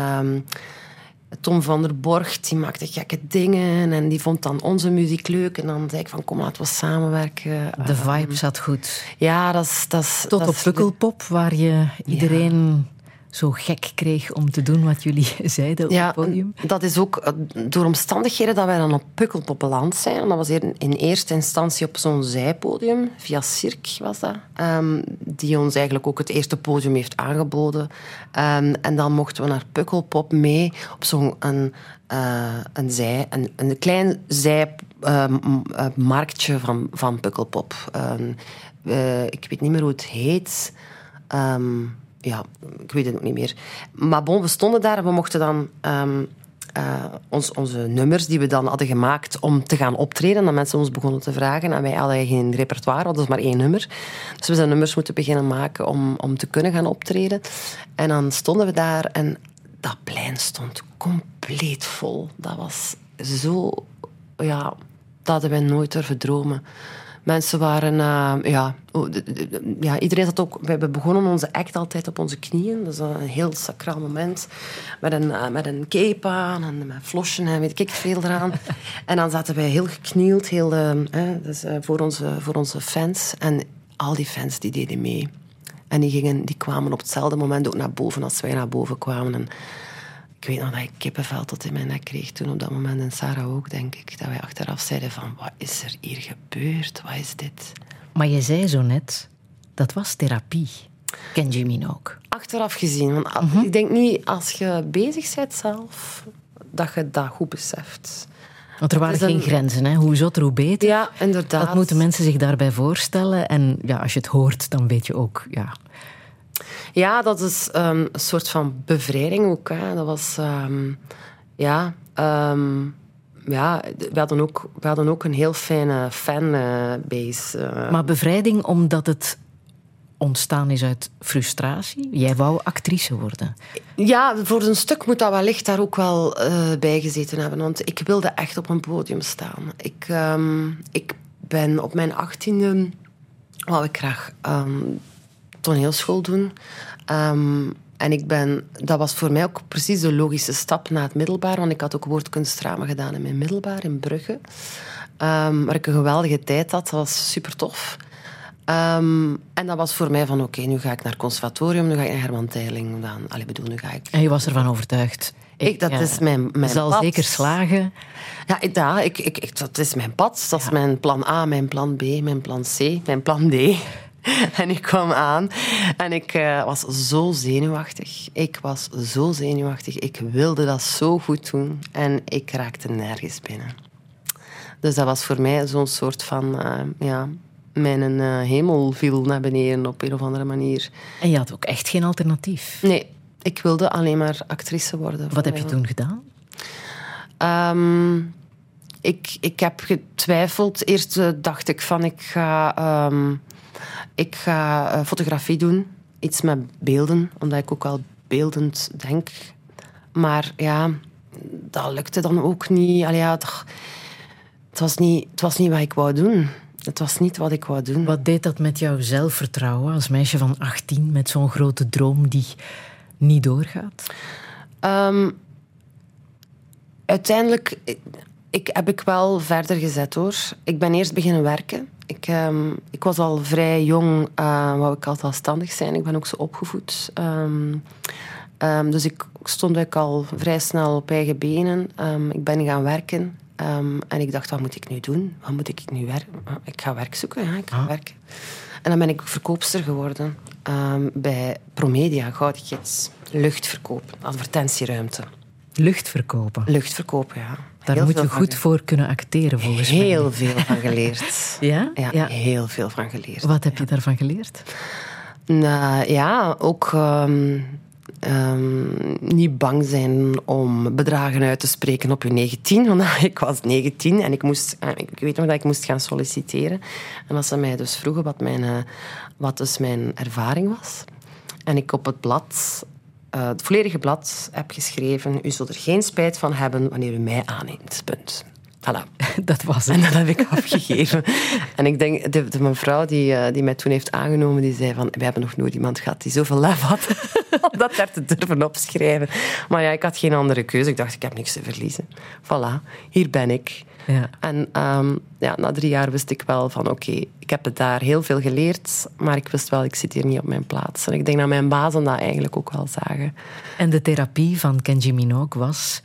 Tom van der Borg, die maakte gekke dingen en die vond dan onze muziek leuk. En dan zei ik van kom, laten we samenwerken. De Eh, vibe zat goed. ja, dat is... Dat is Tot dat op Pukkelpop, waar je iedereen zo gek kreeg om te doen wat jullie <laughs> zeiden op Ja, het podium? dat is ook eh, door omstandigheden dat wij dan op Pukkelpop beland zijn. Dat was in, in eerste instantie op zo'n zijpodium, via Cirque was dat, ehm, die ons eigenlijk ook het eerste podium heeft aangeboden. Ehm, en dan mochten we naar Pukkelpop mee op zo'n een, eh, een, zij, een, een klein zijmarktje van, van Pukkelpop. Ehm, eh, ik weet niet meer hoe het heet. Ja, ik weet het ook niet meer. Maar bon, we stonden daar en we mochten dan ehm, eh, ons, onze nummers die we dan hadden gemaakt om te gaan optreden. Dat mensen ons begonnen te vragen. En wij hadden geen repertoire, hadden dus maar één nummer. Dus we zijn nummers moeten beginnen maken om, om te kunnen gaan optreden. En dan stonden we daar en dat plein stond compleet vol. Dat was zo... Ja, dat hadden wij nooit durven dromen. Mensen waren, eh, ja, ja, iedereen zat ook. We hebben begonnen onze act altijd op onze knieën. Dat is een heel sacraal moment. Met een, eh, met een cape aan en met flosjen en weet ik veel eraan. <laughs> en dan zaten wij heel geknield, heel, eh, dus, voor, onze, voor onze fans. En al die fans die deden mee. En die, gingen, die kwamen op hetzelfde moment ook naar boven als wij naar boven kwamen. En ik weet nog dat ik kippenvel tot in mijn nek kreeg toen op dat moment. En Sarah ook, denk ik. Dat wij achteraf zeiden van, wat is er hier gebeurd? Wat is dit? Maar je zei zo net, dat was therapie. Ken Jimmy ook. Achteraf gezien. Want a- ik denk niet, als je bezig bent zelf, dat je dat goed beseft. Want er waren geen een- grenzen, hè? hoe zotter, hoe beter. Ja, inderdaad. Dat moeten mensen zich daarbij voorstellen. En ja, als je het hoort, dan weet je ook... Ja, Ja, dat is ehm, een soort van bevrijding ook. Hè. Dat was... ehm, ja... ehm, ja, we hadden, ook, we hadden ook een heel fijne fanbase. eh Maar bevrijding omdat het ontstaan is uit frustratie. Jij wou actrice worden. Ja, voor een stuk moet dat wellicht daar ook wel eh bij gezeten hebben. Want ik wilde echt op een podium staan. Ik, ik ben op mijn achttiende... wou ik graag toneelschool doen. Ehm, en ik ben, dat was voor mij ook precies de logische stap na het middelbaar. Want ik had ook woordkunstdrama gedaan in mijn middelbaar in Brugge. Ehm, waar ik een geweldige tijd had. Dat was super tof. Ehm, en dat was voor mij van, oké, nu ga ik naar het conservatorium, nu ga ik naar Herman Teiling. Dan, allee, bedoel, nu ga ik... En je was ervan overtuigd. Ik, dat ja, is mijn, mijn zal pad. zeker slagen. Ja, ik, ja ik, ik, ik- dat is mijn pad. Dat is mijn plan A, mijn plan B, mijn plan C, mijn plan D. <laughs> En ik kwam aan en ik eh, was zo zenuwachtig. Ik was zo zenuwachtig. Ik wilde dat zo goed doen en ik raakte nergens binnen. Dus dat was voor mij zo'n soort van... eh, ja, mijn eh, hemel viel naar beneden op een of andere manier. En je had ook echt geen alternatief. Nee, ik wilde alleen maar actrice worden. Wat heb je toen gedaan? Ehm, ik, ik heb getwijfeld. Eerst dacht ik van ik ga, ehm, ik ga eh, fotografie doen. Iets met beelden, omdat ik ook wel beeldend denk. Maar ja, dat lukte dan ook niet. Allee, ja, toch, het, was niet het was niet wat ik wou doen. Het was niet wat ik wou doen. Wat deed dat met jouw zelfvertrouwen als meisje van 18 met zo'n grote droom die niet doorgaat? Ehm, uiteindelijk ik, heb ik wel verder gezet hoor. Ik ben eerst beginnen werken. Ik, ehm, ik was al vrij jong, uh, wou ik al zelfstandig zijn. Ik ben ook zo opgevoed. Ehm, ehm, dus ik stond ook al vrij snel op eigen benen. Ik ben gaan werken. En ik dacht, wat moet ik nu doen? Wat moet ik nu werken? Ik ga werk zoeken, ja, ik ga werken. En dan ben ik verkoopster geworden bij Promedia, Gouden Gids. Luchtverkoop, advertentieruimte. Lucht verkopen. Lucht verkopen, ja. Daar Heel moet je goed voor kunnen acteren, volgens mij. Heel veel van geleerd. <laughs> Ja? Ja, Ja. heel veel van geleerd. Wat heb je daarvan geleerd? Nou, ja, ook ehm, ehm, niet bang zijn om bedragen uit te spreken op je 19. Want <laughs> ik was 19 en ik, moest, eh, ik weet nog dat ik moest gaan solliciteren. En als ze mij dus vroegen wat, mijn, eh, wat dus mijn ervaring was. En ik op het blad, eh, het volledige blad, heb geschreven... U zult er geen spijt van hebben wanneer u mij aanneemt. Punt. Voilà. <laughs> Dat was En het. dat heb ik afgegeven. <laughs> En ik denk, de, de mevrouw die, eh, die mij toen heeft aangenomen, die zei van, we hebben nog nooit iemand gehad die zoveel lef had <laughs> om dat daar te durven opschrijven. Maar ja, ik had geen andere keuze. Ik dacht, ik heb niks te verliezen. Voilà, hier ben ik. Ja. En ehm, ja, na drie jaar wist ik wel van oké, ik heb het daar heel veel geleerd, maar ik wist wel, ik zit hier niet op mijn plaats. En ik denk dat mijn bazen dat eigenlijk ook wel zagen. En de therapie van Kenji Minogue was...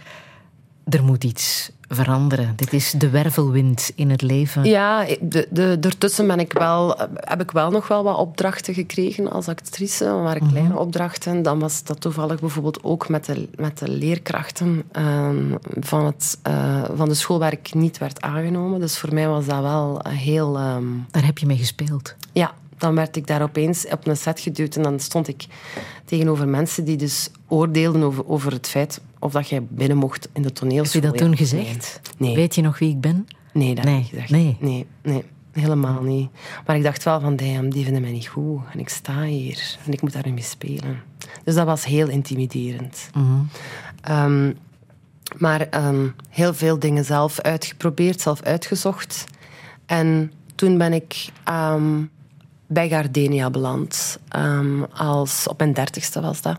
Er moet iets veranderen. Dit is de wervelwind in het leven. Ja, de, de, daartussen ben ik wel, heb ik wel nog wel wat opdrachten gekregen als actrice. Dat waren kleine opdrachten. Dan was dat toevallig bijvoorbeeld ook met de, met de leerkrachten ehm, van, het, eh, van de school waar ik niet werd aangenomen. Dus voor mij was dat wel heel... ehm, Daar heb je mee gespeeld. ja, dan werd ik daar opeens op een set geduwd en dan stond ik tegenover mensen die dus oordeelden over, over het feit of dat jij binnen mocht in de Heb toneelschool. je dat toen gezegd? Nee. Weet je nog wie ik ben? Nee, dat Nee, heb ik gezegd. nee. nee, nee, helemaal niet. Maar ik dacht wel van, damn, die vinden mij niet goed. En ik sta hier en ik moet daar nu mee spelen. Dus dat was heel intimiderend. Ehm, maar ehm, heel veel dingen zelf uitgeprobeerd, zelf uitgezocht. En toen ben ik ehm, bij Gardenia beland. Ehm, als, op mijn dertigste was dat.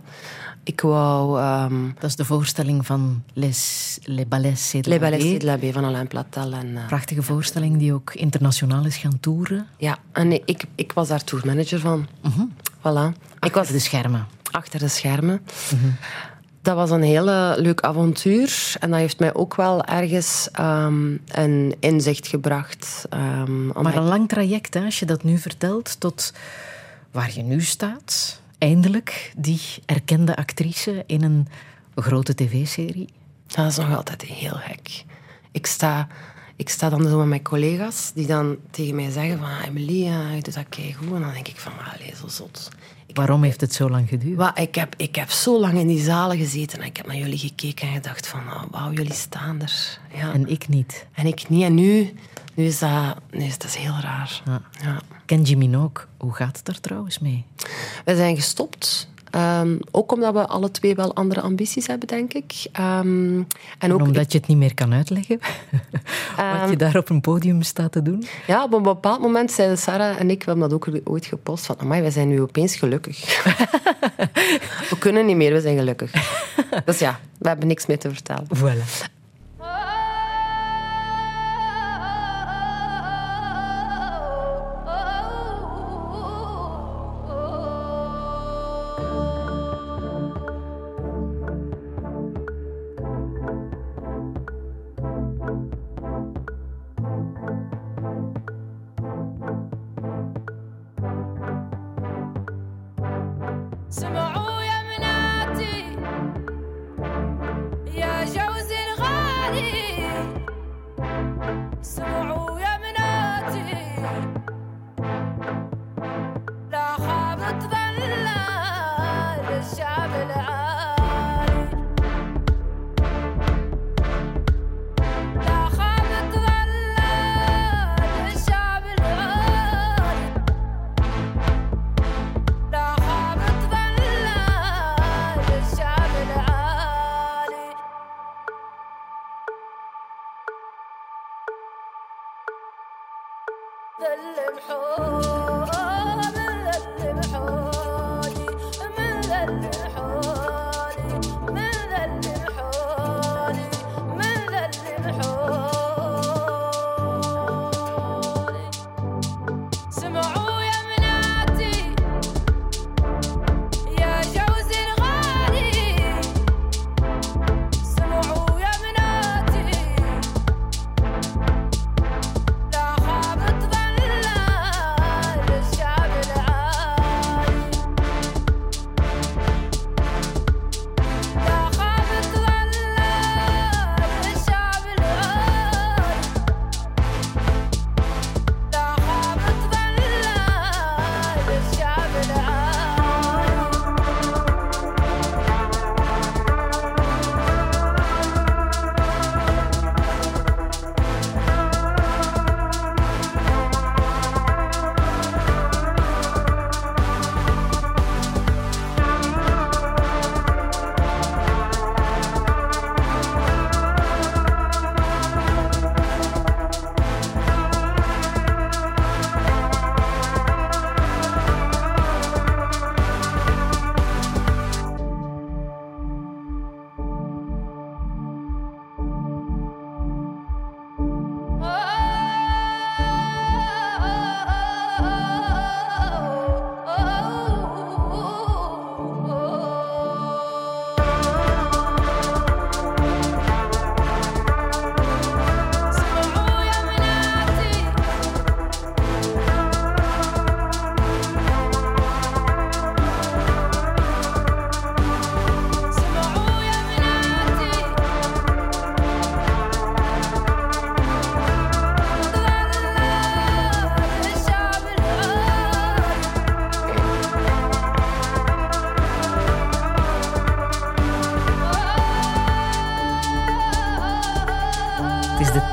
Ik wou... ehm, Dat is de voorstelling van Les, Les Ballets de Les Ballets de la Baie van Alain Platel. En, eh, Prachtige voorstelling die ook internationaal is gaan toeren. Ja, en ik, ik was daar tourmanager van. Voilà. Ik was Achter de schermen. achter de schermen. Dat was een hele leuk avontuur. En dat heeft mij ook wel ergens ehm, een inzicht gebracht. ehm, Maar een lang traject, hè, als je dat nu vertelt, tot waar je nu staat. Eindelijk die erkende actrice in een grote tv-serie. Dat is nog altijd heel gek. Ik sta, ik sta dan zo met mijn collega's die dan tegen mij zeggen van... "Ah, Emily, eh, je doet dat keigoed. En dan denk ik van, allee, zo zot. Waarom heeft het zo lang geduurd? Wa- ik, heb, ik heb zo lang in die zalen gezeten en ik heb naar jullie gekeken en gedacht van... Oh, wauw, jullie staan er. Ja. En ik niet. En ik niet. En nu, nu is dat, nu is dat heel raar. Ja. Ja. Kenji Minogue, hoe gaat het er trouwens mee? We zijn gestopt. Ehm, ook omdat we alle twee wel andere ambities hebben, denk ik. Ehm, en ook, omdat je het niet meer kan uitleggen? Ehm, <laughs> Wat je daar op een podium staat te doen? ja, op een bepaald moment zeiden Sarah en ik, we hebben dat ook ooit gepost, van amai, wij zijn nu opeens gelukkig. <laughs> we kunnen niet meer, we zijn gelukkig. dus ja, we hebben niks meer te vertellen. Voilà.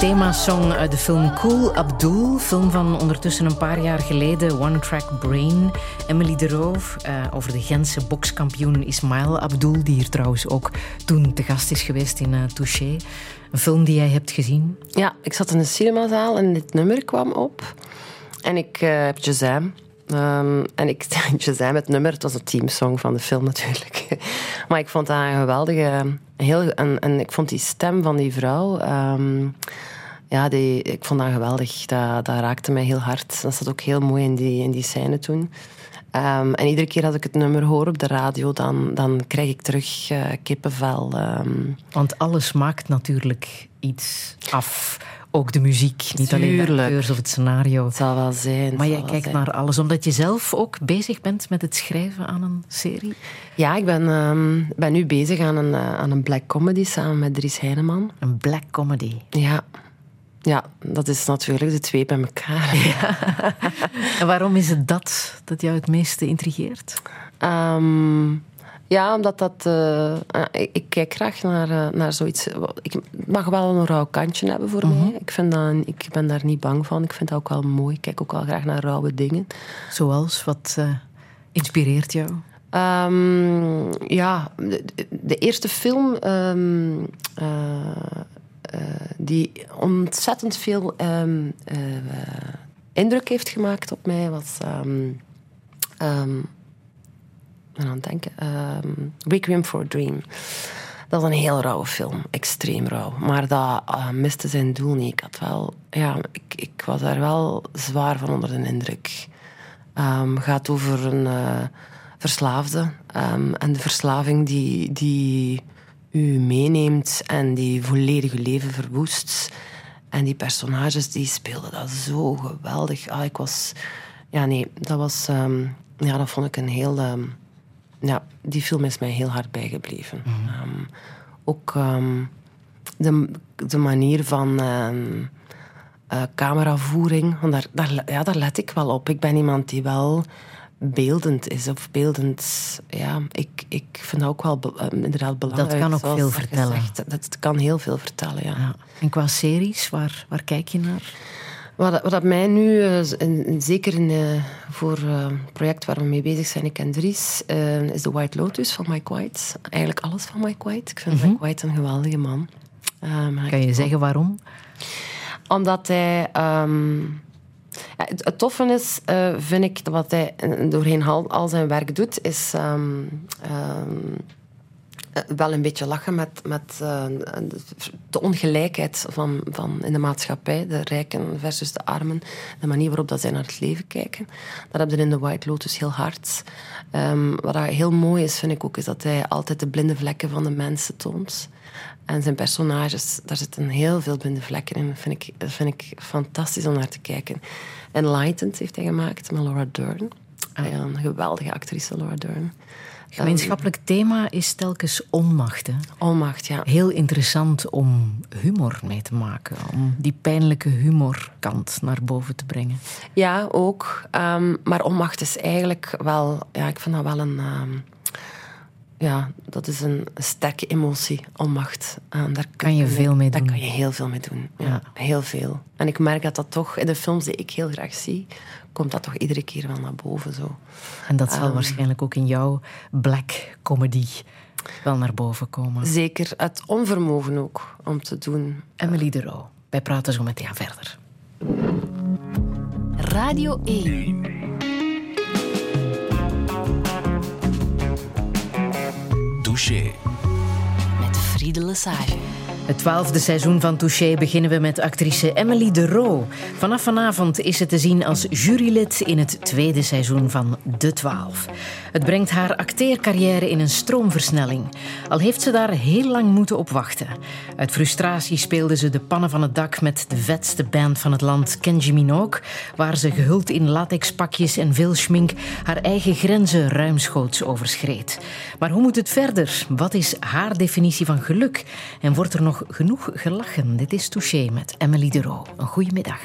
Themasong uit de film Cool Abdul. Film van ondertussen een paar jaar geleden. One Track Brain. Emily de Roof. eh, over de Gentse bokskampioen Ismail Abdul. Die hier trouwens ook toen te gast is geweest in eh, Touché. Een film die jij hebt gezien. Ja, ik zat in de cinemazaal en dit nummer kwam op. En ik eh, heb Shazam. Ehm, en ik <laughs> Shazam, het nummer, het was een teamsong van de film natuurlijk. Maar ik vond dat een geweldige... Heel, en, en ik vond die stem van die vrouw... ehm, ja, die, ik vond dat geweldig. Dat, dat raakte mij heel hard. Dat zat ook heel mooi in die, in die scène toen. Ehm, en iedere keer als ik het nummer hoor op de radio, dan, dan krijg ik terug eh, kippenvel. ehm. Want alles maakt natuurlijk iets af. Ook de muziek. Niet alleen de acteurs of het scenario. het zal wel zijn. Maar jij kijkt zijn. naar alles, omdat je zelf ook bezig bent met het schrijven aan een serie. Ja, ik ben, ehm, ben nu bezig aan een, eh, aan een black comedy samen met Dries Heineman. Een black comedy. Ja. ja, dat is natuurlijk de twee bij elkaar. <laughs> En waarom is het dat dat jou het meeste intrigeert? Ehm, ja, omdat dat... eh, eh, ik, ik kijk graag naar, eh, naar zoiets... Ik mag wel een rauw kantje hebben voor mij. Ik, vind dat, ik ben daar niet bang van. Ik vind dat ook wel mooi. Ik kijk ook wel graag naar rauwe dingen. Zoals, wat eh, inspireert jou? Ehm, ja, de, de eerste film ehm, eh, eh, die ontzettend veel ehm, eh, indruk heeft gemaakt op mij was. Aan het denken. ehm, Requiem for a Dream. Dat is een heel rauwe film, extreem rauw. Maar dat eh, miste zijn doel niet. Ik, had wel, ja, ik, ik was daar wel zwaar van onder de indruk. Ehm gaat over een eh, verslaafde ehm, en de verslaving die, die u meeneemt en die volledig uw leven verwoest. En die personages die speelden dat zo geweldig. Ah, ik was, ja, nee, dat was, ja, dat vond ik een heel, ja, die film is mij heel hard bijgebleven. Ehm, ook ehm, de, de manier van ehm, eh, cameravoering, want daar, daar, ja, daar let ik wel op. Ik ben iemand die wel beeldend is, of beeldend... Ja, ik, ik vind dat ook wel be- eh, inderdaad belangrijk. kan ook veel dat vertellen. gezegd. Dat kan heel veel vertellen, ja. Ja. En qua series, waar, waar kijk je naar? Wat, wat dat mij nu, eh, zeker in, eh, voor eh, het project waar we mee bezig zijn, ik en Dries, eh, is The White Lotus van Mike White. Eigenlijk alles van Mike White. Ik vind Mike White een geweldige man. Kan je zeggen waarom? omdat hij. ehm, ja, het, het toffe is, eh, vind ik, wat hij eh, doorheen al, al zijn werk doet, is ehm, ehm, eh, wel een beetje lachen met, met eh, de ongelijkheid van, van in de maatschappij, de rijken versus de armen, de manier waarop dat zij naar het leven kijken. Dat heb je in The White Lotus heel hard. Ehm, wat heel mooi is, vind ik ook, is dat hij altijd de blinde vlekken van de mensen toont. En zijn personages, daar zitten heel veel blinde vlekken in. Dat vind ik, vind ik fantastisch om naar te kijken. Enlightened heeft hij gemaakt met Laura Dern. Ja, een geweldige actrice, Laura Dern. Gemeenschappelijk thema is telkens onmacht. Hè? Onmacht, ja. Heel interessant om humor mee te maken. Om die pijnlijke humorkant naar boven te brengen. Ja, ook. Ehm, maar onmacht is eigenlijk wel... Ja, ik vind dat wel een... ehm, ja, dat is een sterke emotie, onmacht. Ehm, daar Kan je veel mee Daar doen. kan je heel veel mee doen. Ja, Ja. Heel veel. En ik merk dat dat toch... In de films die ik heel graag zie, komt dat toch iedere keer wel naar boven. Zo. En dat zal Ehm. waarschijnlijk ook in jouw black comedy wel naar boven komen. Zeker het onvermogen ook om te doen. Emily de Roo. Wij praten zo meteen verder. Radio 1. Touché. Met Friede Lesage. Het twaalfde seizoen van Touché beginnen we met actrice Emily de Roo. Vanaf vanavond is ze te zien als jurylid in het tweede seizoen van De Twaalf. Het brengt haar acteercarrière in een stroomversnelling. Al heeft ze daar heel lang moeten op wachten. Uit frustratie speelde ze de pannen van het dak met de vetste band van het land, Kenji Minogue, waar ze gehuld in latexpakjes en veel schmink haar eigen grenzen ruimschoots overschreed. Maar hoe moet het verder? Wat is haar definitie van geluk? En wordt er nog genoeg gelachen? Dit is Touché met Emily de Roo. Een goede middag.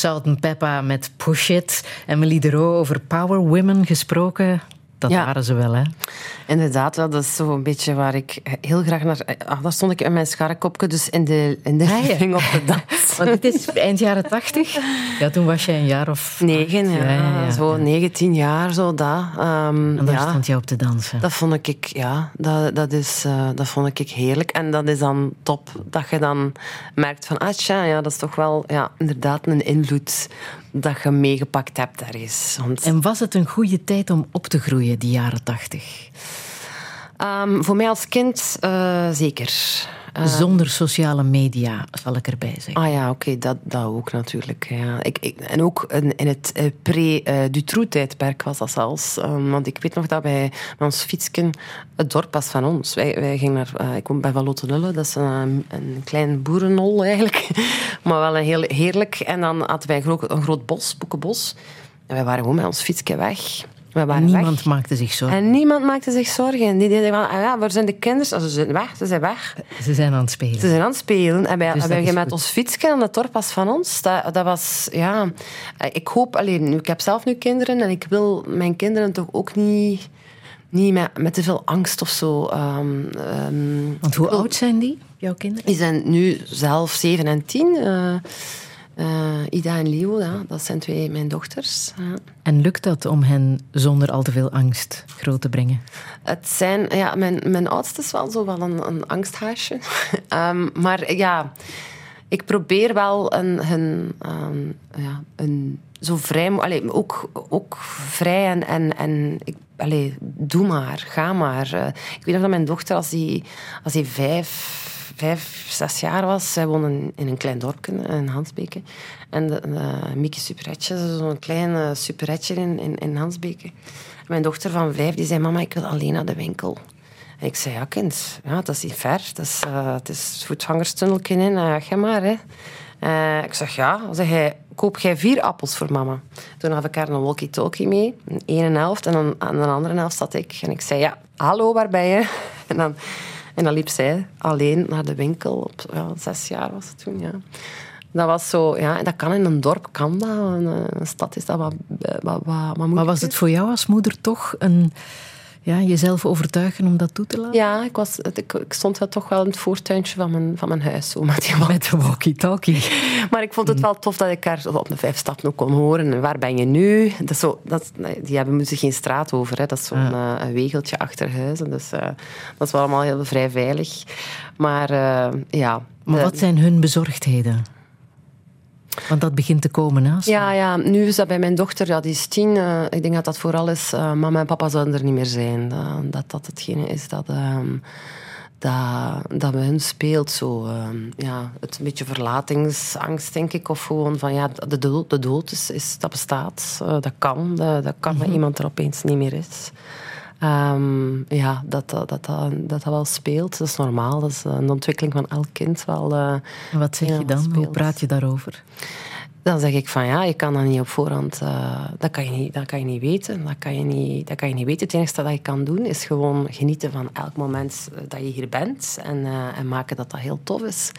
Salt and Peppa met Push It. Emily de Roo over Power Women gesproken. Dat Ja. waren ze wel, hè? Inderdaad, dat is zo een beetje waar ik heel graag naar... Ah, daar stond ik in mijn scharrekopje, dus in de, in de Ah, op de. <laughs> Want dit is eind jaren tachtig. Ja, toen was jij een jaar of... Negen, ja, acht. Ja, ja, ja. zo 19 jaar, zo dat. Ehm, En daar ja. stond jij op te dansen. Dat vond ik, ja, dat, dat, is, eh, dat vond ik heerlijk. En dat is dan top, dat je dan merkt van, ah tja, ja, dat is toch wel ja, inderdaad een invloed dat je meegepakt hebt ergens. Want, En was het een goede tijd om op te groeien, die jaren tachtig? ehm, voor mij als kind eh, zeker. Eh, Zonder sociale media, zal ik erbij zeggen. Ah ja, oké, dat, dat ook natuurlijk. Ja. Ik, ik, en ook in, in het uh, pre-Dutroux-tijdperk was dat zelfs. Um, want ik weet nog dat wij met ons fietsken het dorp was van ons. Wij, wij gingen naar... Uh, ik kom bij Valottenulle, dat is een, een klein boerenhol eigenlijk. <laughs> maar wel een heel heerlijk. En dan hadden wij een groot, een groot bos, boekenbos. En wij waren gewoon met ons fietsje weg. We waren Niemand weg. maakte zich zorgen. En niemand maakte zich zorgen. Die deden van, ah ja, waar zijn de kinderen? Oh, ze zijn weg, ze zijn weg. Ze zijn aan het spelen. Ze zijn aan het spelen. En wij, Dus dat wij met ons fietsje en het dorp was van ons. Dat, dat was, ja... Ik hoop... Alleen, ik heb zelf nu kinderen en ik wil mijn kinderen toch ook niet... Niet met, met te veel angst of zo. ehm, ehm, Want hoe wil- oud zijn die, jouw kinderen? Die zijn nu zelf 7 en 10. eh, eh, Ida en Leo, ja, dat zijn twee mijn dochters. ja. En lukt dat om hen zonder al te veel angst groot te brengen? Het zijn, ja, mijn, mijn oudste is wel zo wel een, een angsthaasje. <laughs> Ehm, maar ja, ik probeer wel een, hun, ehm, ja, een zo vrij, allee, ook, ook vrij en, en, en ik, allee, doe maar, ga maar. Eh, ik weet nog dat mijn dochter, als die, als die vijf, vijf, zes jaar was, zij woonde in- een klein dorpje in Hansbeke. En de, de Mieke zo'n klein eh, superetje in, in, Hansbeke. Mijn dochter van vijf die zei, mama, ik wil alleen naar de winkel. En ik zei, ja kind, ja, dat is niet ver. Dat is, eh, het is voetgangerstunneltje in, uh, ga maar. Hè. Eh, ik zeg, ja. Zeg hij, koop jij vier appels voor mama. Toen had ik haar een walkie-talkie mee. Een ene helft en dan aan de andere helft zat ik. En ik zei, ja, hallo, waar ben je? <laughs> En dan, en dan liep zij alleen naar de winkel. Op ja, zes jaar was het toen, ja. Dat was zo, ja, dat kan in een dorp, kan dat. Een, een stad is dat wat, wat, wat, wat Maar was het voor jou als moeder toch een, ja, jezelf overtuigen om dat toe te laten? Ja, ik, was, ik, ik stond wel toch wel in het voortuintje van mijn, van mijn huis. Zo, met die Met de walkie-talkie. <laughs> Maar ik vond het wel tof dat ik haar op de vijf stappen ook kon horen. En waar ben je nu? Dat is zo, dat, die hebben moeten geen straat over. Hè. Dat is zo'n eh, een wegeltje achter huizen. Dus eh, dat is wel allemaal heel vrij veilig. Maar eh, ja... Maar wat zijn hun bezorgdheden? Want dat begint te komen naast. Ja, ja, nu is dat bij mijn dochter, ja, die is tien. eh, ik denk dat dat vooral is, eh, mama en papa zouden er niet meer zijn. Dat dat, dat hetgene is dat, ehm, dat, dat bij hun speelt. Zo, ehm, ja, het een beetje verlatingsangst, denk ik. Of gewoon van, ja, de dood, de dood is, is, dat bestaat. Eh, dat kan. Dat, dat kan dat iemand er opeens niet meer is. Ehm, ja, dat dat, dat, dat, wel speelt. Dat is normaal. Dat is een ontwikkeling van elk kind wel. eh, En wat zeg je dan? Hoe praat je daarover? dan zeg ik van ja, je kan dat niet op voorhand, eh, dat, kan je niet, dat kan je niet weten. Dat kan je niet, dat kan je niet weten. Het enige dat je kan doen is gewoon genieten van elk moment eh, dat je hier bent en, eh, en maken dat dat heel tof is.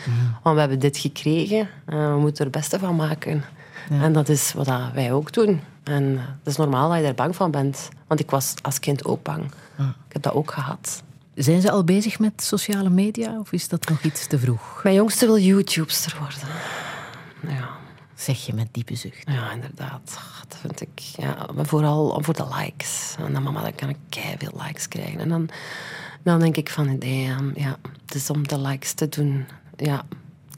Want we hebben dit gekregen, eh, we moeten er het beste van maken. En dat is wat wij ook doen. En eh, het is normaal dat je er bang van bent. Want ik was als kind ook bang. Ik heb dat ook gehad. Zijn ze al bezig met sociale media of is dat nog iets te vroeg? Mijn jongste wil YouTubester worden. Ja. Zeg je met diepe zucht. Ja, inderdaad. Dat vind ik. Ja, maar vooral voor de likes. En dan, mama, dan kan ik veel likes krijgen. En dan, dan denk ik van, damn, ja, het is om de likes te doen. Ja.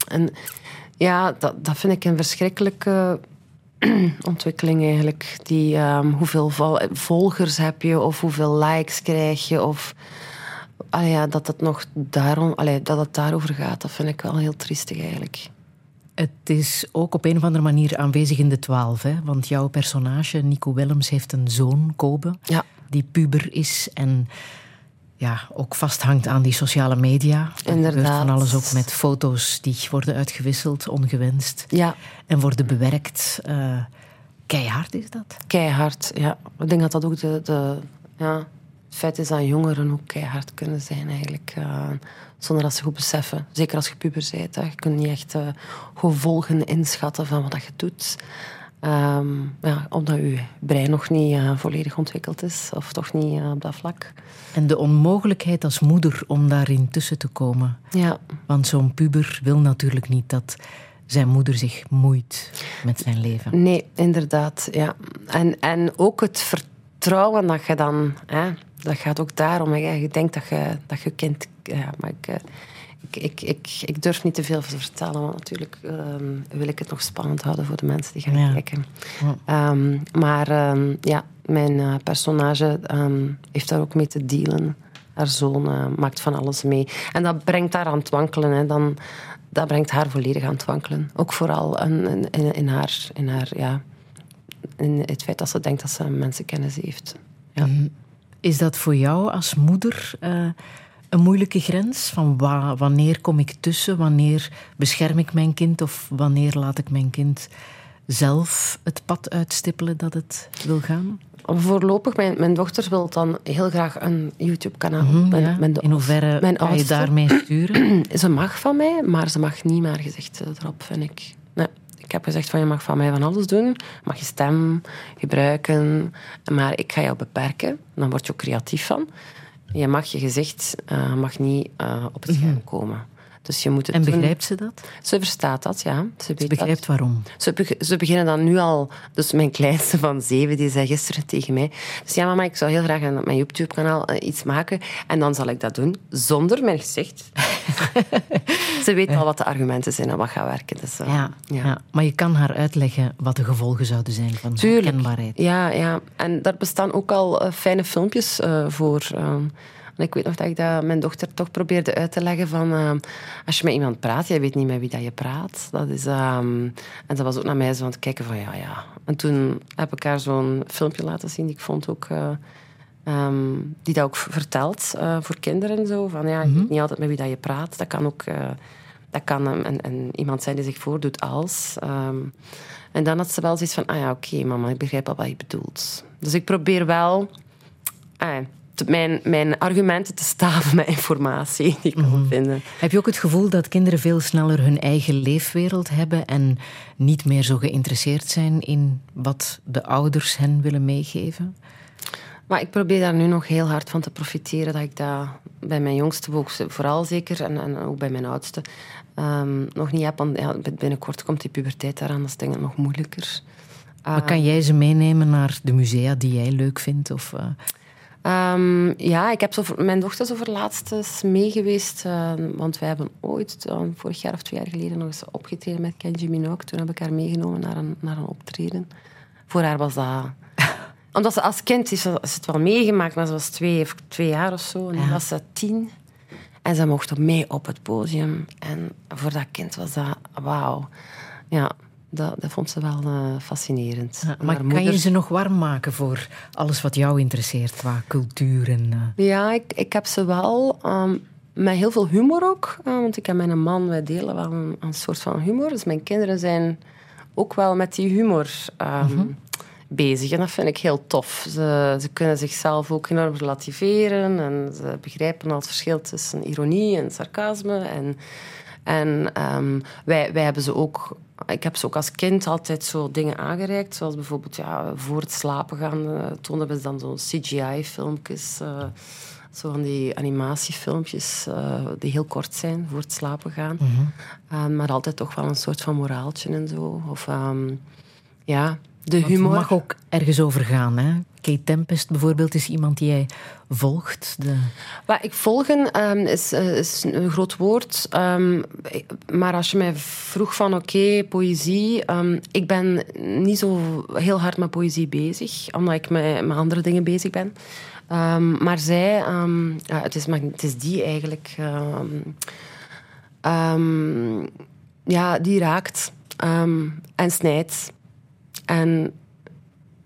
En ja, dat, dat vind ik een verschrikkelijke <clears throat> ontwikkeling eigenlijk. Die, ehm, hoeveel vol- volgers heb je of hoeveel likes krijg je of... Ah ja, dat het nog daarom, allee, dat het daarover gaat, dat vind ik wel heel triestig eigenlijk. Het is ook op een of andere manier aanwezig in de twaalf. Hè? Want jouw personage, Nico Willems, heeft een zoon, Kobe, Ja. die puber is en ja, ook vasthangt aan die sociale media. Er gebeurt Inderdaad. van alles ook met foto's die worden uitgewisseld, ongewenst, Ja, en worden bewerkt. Eh, keihard is dat. Keihard, ja. Ik denk dat dat ook de, de ja, Het feit is dat jongeren ook keihard kunnen zijn eigenlijk. eh, zonder dat ze goed beseffen. Zeker als je puber bent. Hè. Je kunt niet echt eh, gevolgen inschatten van wat dat je doet. Ehm, ja, omdat je brein nog niet eh, volledig ontwikkeld is. Of toch niet eh, op dat vlak. En de onmogelijkheid als moeder om daarin tussen te komen. Ja, Want zo'n puber wil natuurlijk niet dat zijn moeder zich moeit met zijn leven. Nee, inderdaad. Ja. En, en ook het vertrouwen dat je dan... Hè, dat gaat ook daarom. Hè, je denkt dat je, dat je kind... Ja, maar ik, eh, ik, ik, ik, ik durf niet te veel te vertellen. Want natuurlijk ehm, wil ik het nog spannend houden voor de mensen die gaan Ja. kijken. Ehm, maar ehm, ja, mijn eh, personage heeft daar ook mee te dealen. Haar zoon eh, maakt van alles mee. En dat brengt haar aan het wankelen. Hè. Dan, dat brengt haar volledig aan het wankelen. Ook vooral in, in, in, haar, in haar ja, in het feit dat ze denkt dat ze mensenkennis heeft. Ja. Is dat voor jou als moeder eh, een moeilijke grens? Van wa- wanneer kom ik tussen? Wanneer bescherm ik mijn kind? Of wanneer laat ik mijn kind zelf het pad uitstippelen dat het wil gaan? Voorlopig, mijn, mijn dochter wil dan heel graag een YouTube-kanaal. Hm, ja. do- In hoeverre mijn ga je daarmee sturen? <clears throat> Ze mag van mij, maar ze mag niet maar gezicht eh, erop, vind ik. Nee. Ik heb gezegd van je mag van mij van alles doen. Je mag je stem gebruiken, maar ik ga jou beperken. Dan word je ook creatief van. Je mag je gezicht eh, mag niet eh, op het scherm komen. Dus je moet het En doen. begrijpt ze dat? Ze verstaat dat, ja. Ze, begrijpt dat. waarom. Ze, beg- ze beginnen dan nu al... Dus mijn kleinste van zeven, die zei gisteren tegen mij... Dus ja, mama, ik zou heel graag aan mijn YouTube-kanaal eh, iets maken. En dan zal ik dat doen, zonder mijn gezicht. <laughs> ze weet al wat de argumenten zijn en wat gaat werken. Dus, eh, Ja, ja. Maar je kan haar uitleggen wat de gevolgen zouden zijn van Tuurlijk. kenbaarheid. Ja, ja. En daar bestaan ook al eh, fijne filmpjes voor. En ik weet nog dat ik dat mijn dochter toch probeerde uit te leggen van... ehm, als je met iemand praat, jij weet niet met wie dat je praat. Dat is, ehm, en ze was ook naar mij zo aan het kijken van ja, ja. En toen heb ik haar zo'n filmpje laten zien die ik vond ook... eh, ehm, die dat ook vertelt eh, voor kinderen en zo. Van ja, je weet niet altijd met wie dat je praat. Dat kan ook... eh, dat kan een, een, een- iemand zijn die zich voordoet als. ehm, en dan had ze wel zoiets van, ah ja, oké, mama, ik begrijp al wat je bedoelt. Dus ik probeer wel ah, te- mijn, mijn argumenten te staven met informatie die ik kan vinden. Heb je ook het gevoel dat kinderen veel sneller hun eigen leefwereld hebben en niet meer zo geïnteresseerd zijn in wat de ouders hen willen meegeven? Maar ik probeer daar nu nog heel hard van te profiteren. Dat ik dat bij mijn jongste ook vooral zeker, en, en ook bij mijn oudste, ehm, nog niet heb. Want ja, binnenkort komt die puberteit eraan, dat is denk ik nog moeilijker. Maar kan jij ze meenemen naar de musea die jij leuk vindt? Of, eh, Ehm, ja, ik heb zo voor, mijn dochter is over laatst eens mee geweest. eh, want wij hebben ooit, eh, vorig jaar of twee jaar geleden, nog eens opgetreden met Kenji Minogue. Toen heb ik haar meegenomen naar een, naar een optreden. Voor haar was dat... <laughs> Omdat ze als kind is, ze- is het wel meegemaakt, maar ze was twee, twee jaar of zo. En nu was ze tien. En ze mocht mee op het podium. En voor dat kind was dat... Wauw. Ja, dat, dat vond ze wel eh, fascinerend. ja, maar kan je moeder- ze nog warm maken voor alles wat jou interesseert qua cultuur? En, eh, Ja, ik, ik heb ze wel ehm, met heel veel humor ook. eh, want ik en mijn man, wij delen wel een, een soort van humor. Dus mijn kinderen zijn ook wel met die humor ehm, bezig. En dat vind ik heel tof. Ze, ze kunnen zichzelf ook enorm relativeren. En ze begrijpen al het verschil tussen ironie en sarcasme. En, en ehm, wij, wij hebben ze ook... Ik heb ze ook als kind altijd zo dingen aangereikt. Zoals bijvoorbeeld ja, voor het slapen gaan uh, tonen we dan zo'n CGI-filmpjes. eh, zo van die animatiefilmpjes eh, die heel kort zijn voor het slapen gaan. Eh, maar altijd toch wel een soort van moraaltje en zo. Of ehm, ja, de humor. Het mag ook ergens over gaan. Hè? Kate Tempest bijvoorbeeld is iemand die jij volgt. De... Ik volgen ehm, is, eh, is een groot woord. ehm, maar als je mij vroeg van oké, poëzie. ehm, ik ben niet zo heel hard met poëzie bezig, omdat ik met, andere dingen bezig ben. Maar zij, ja, het, is, het is die eigenlijk. ja, die raakt en snijdt. En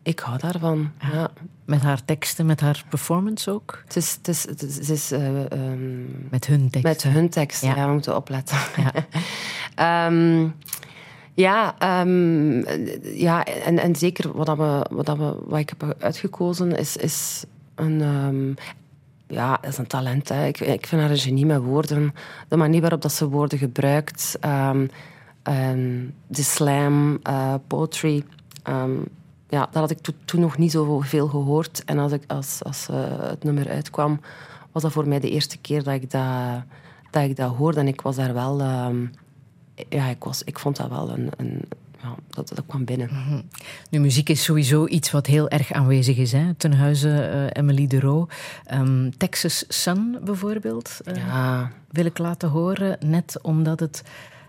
ik hou daarvan. Ja. Met haar teksten, met haar performance ook. Het is, het is, het is, eh, ehm, Met hun teksten. met hun tekst, Ja. ja. we moeten opletten. Ja. <laughs> Ehm, ja, ehm, ja en, en zeker wat, dat we, wat, dat we, wat ik heb uitgekozen is, is een, ja, dat is een talent. Hè. Ik, ik vind haar een genie met woorden. De manier waarop dat ze woorden gebruikt. de slam, eh, poetry. Ja, dat had ik to- toen nog niet zoveel gehoord. En als, ik, als, als eh, het nummer uitkwam, was dat voor mij de eerste keer dat ik dat, dat, ik dat hoorde. En ik was daar wel... ehm, ja, ik, was, ik vond dat wel een... een ja, dat, dat kwam binnen. Nu, muziek is sowieso iets wat heel erg aanwezig is. Hè? Ten huize eh, Emily de Roo. Ehm, Texas Sun bijvoorbeeld eh, Ja, wil ik laten horen. Net omdat het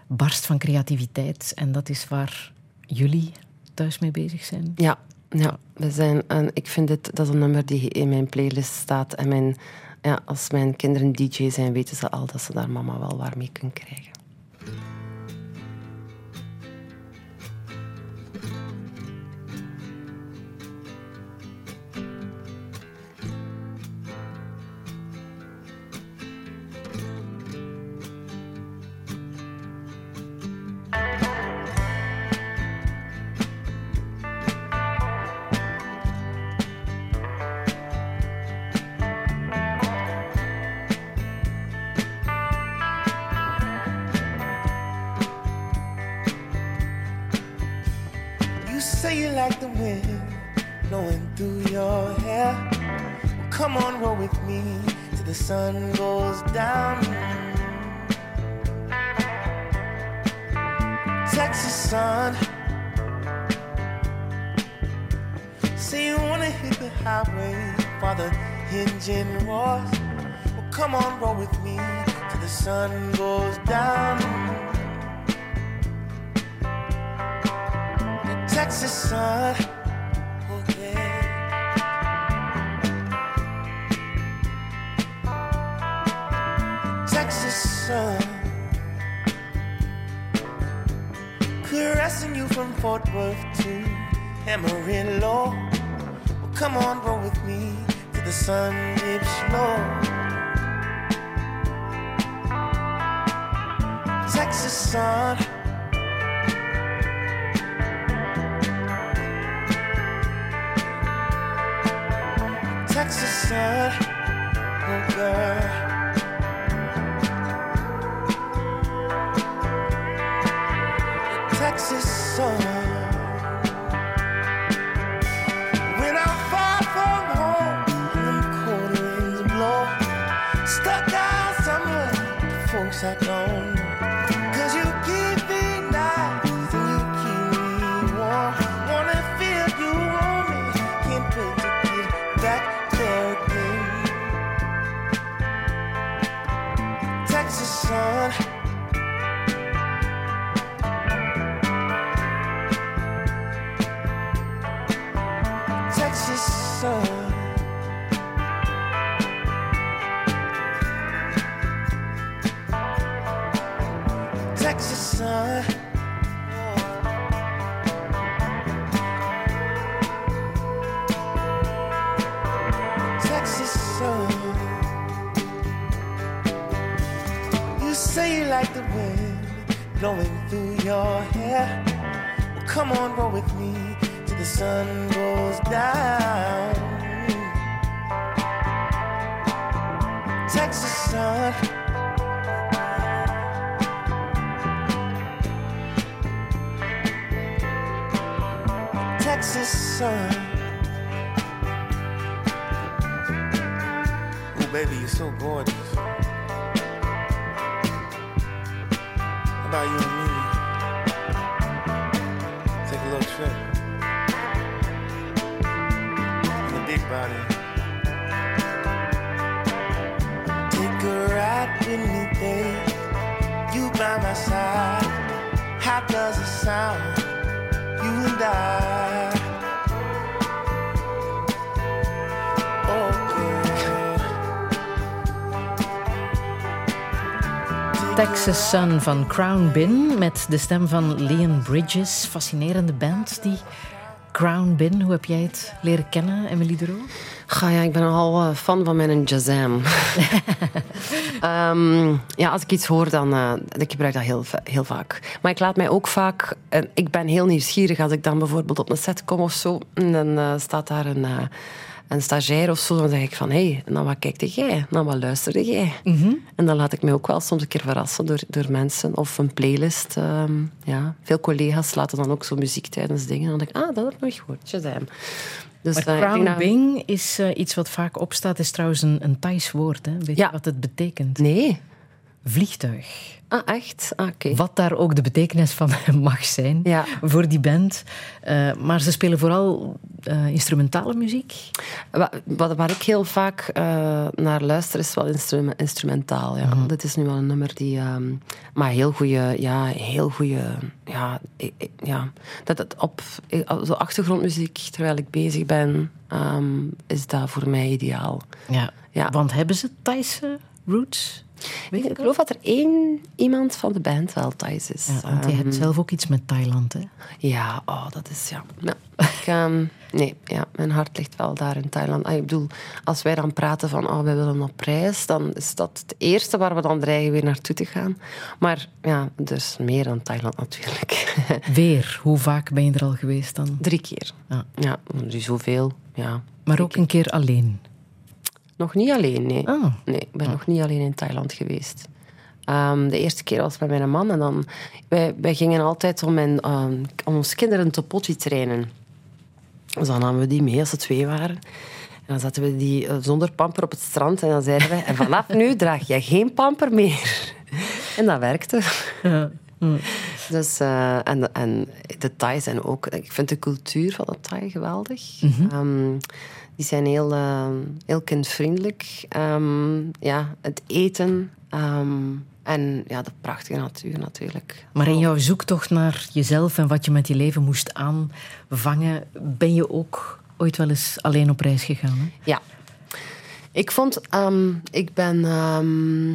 barst van creativiteit. En dat is waar jullie thuis mee bezig zijn. Ja, ja we zijn, en ik vind dit, dat is een nummer die in mijn playlist staat. En mijn, ja, als mijn kinderen DJ zijn, weten ze al dat ze daar mama wel waar mee kunnen krijgen. Baby, you're so gorgeous. How about you and me? Take a little trip. In the big body. Take a ride with me, babe. You by my side. How does it sound? You and I. Texas Sun van Crown Bin met de stem van Leon Bridges. Fascinerende band, die Crown Bin. Hoe heb jij het leren kennen, Emily de Roo? Ga ja, ik ben al eh, fan van mijn Jazam. <laughs> Ehm, ja, als ik iets hoor, dan eh, ik gebruik dat heel, heel vaak. Maar ik laat mij ook vaak... eh, ik ben heel nieuwsgierig als ik dan bijvoorbeeld op een set kom of zo. En dan staat daar een, een stagiair of zo, dan zeg ik van, hé, hey, naar wat kijkte jij? Naar wat luisterde jij? Mhm. En dan laat ik mij ook wel soms een keer verrassen door, door mensen of een playlist. ehm, ja. Veel collega's laten dan ook zo muziek tijdens dingen. En dan denk ik, ah, dat heb ik nog gehoord. Shazam. Dus, Maar eh, crown wing is eh, iets wat vaak opstaat. is trouwens een, een Thais woord. Hè? Weet Ja. je wat het betekent? Nee. Vliegtuig. Ah, echt? Ah. Wat daar ook de betekenis van <laughs> mag zijn Ja. voor die band. Eh, maar ze spelen vooral eh, instrumentale muziek. Wa- Wat, waar ik heel vaak eh, naar luister, is wel instru- instrumentaal. Ja. Dit is nu wel een nummer die... ehm, maar heel goede... Ja, heel goede... Ja, ik- ik- ja. Dat het op... ik- Zo achtergrondmuziek, terwijl ik bezig ben, ehm, is dat voor mij ideaal. Ja. Ja. Want hebben ze Thaise roots? Ik geloof dat er één iemand van de band wel Thais is. Ja, want je Ehm, hebt zelf ook iets met Thailand, hè? Ja, oh, dat is ja. ja. Ik, ehm, nee, ja, mijn hart ligt wel daar in Thailand. Ah, ik bedoel, als wij dan praten van oh, wij willen op reis, dan is dat het eerste waar we dan dreigen weer naartoe te gaan. Maar ja, dus meer dan Thailand natuurlijk. <laughs> Weer, hoe vaak ben je er al geweest dan? Drie keer. Ja. Ja, dus zoveel. Ja. Maar ook een keer alleen. Nog niet alleen, nee. Ah. Nee, ik ben nog niet alleen in Thailand geweest. Ehm, de eerste keer was met mijn man. En dan, wij, wij gingen altijd om, mijn, ehm, om ons kinderen te potty trainen. Dus dan namen we die mee als ze twee waren. En dan zetten we die eh, zonder pamper op het strand. En dan zeiden wij, en vanaf nu draag jij geen pamper meer. <laughs> En dat werkte. Dus, eh, en, en de Thai zijn ook... Ik vind de cultuur van de Thai geweldig. Ehm, die zijn heel, eh, heel kindvriendelijk. Ehm, ja, het eten. ehm, en ja, de prachtige natuur natuurlijk. Maar in jouw zoektocht naar jezelf en wat je met je leven moest aanvangen, ben je ook ooit wel eens alleen op reis gegaan? Hè? Ja. Ik vond... ehm, ik ben... ehm,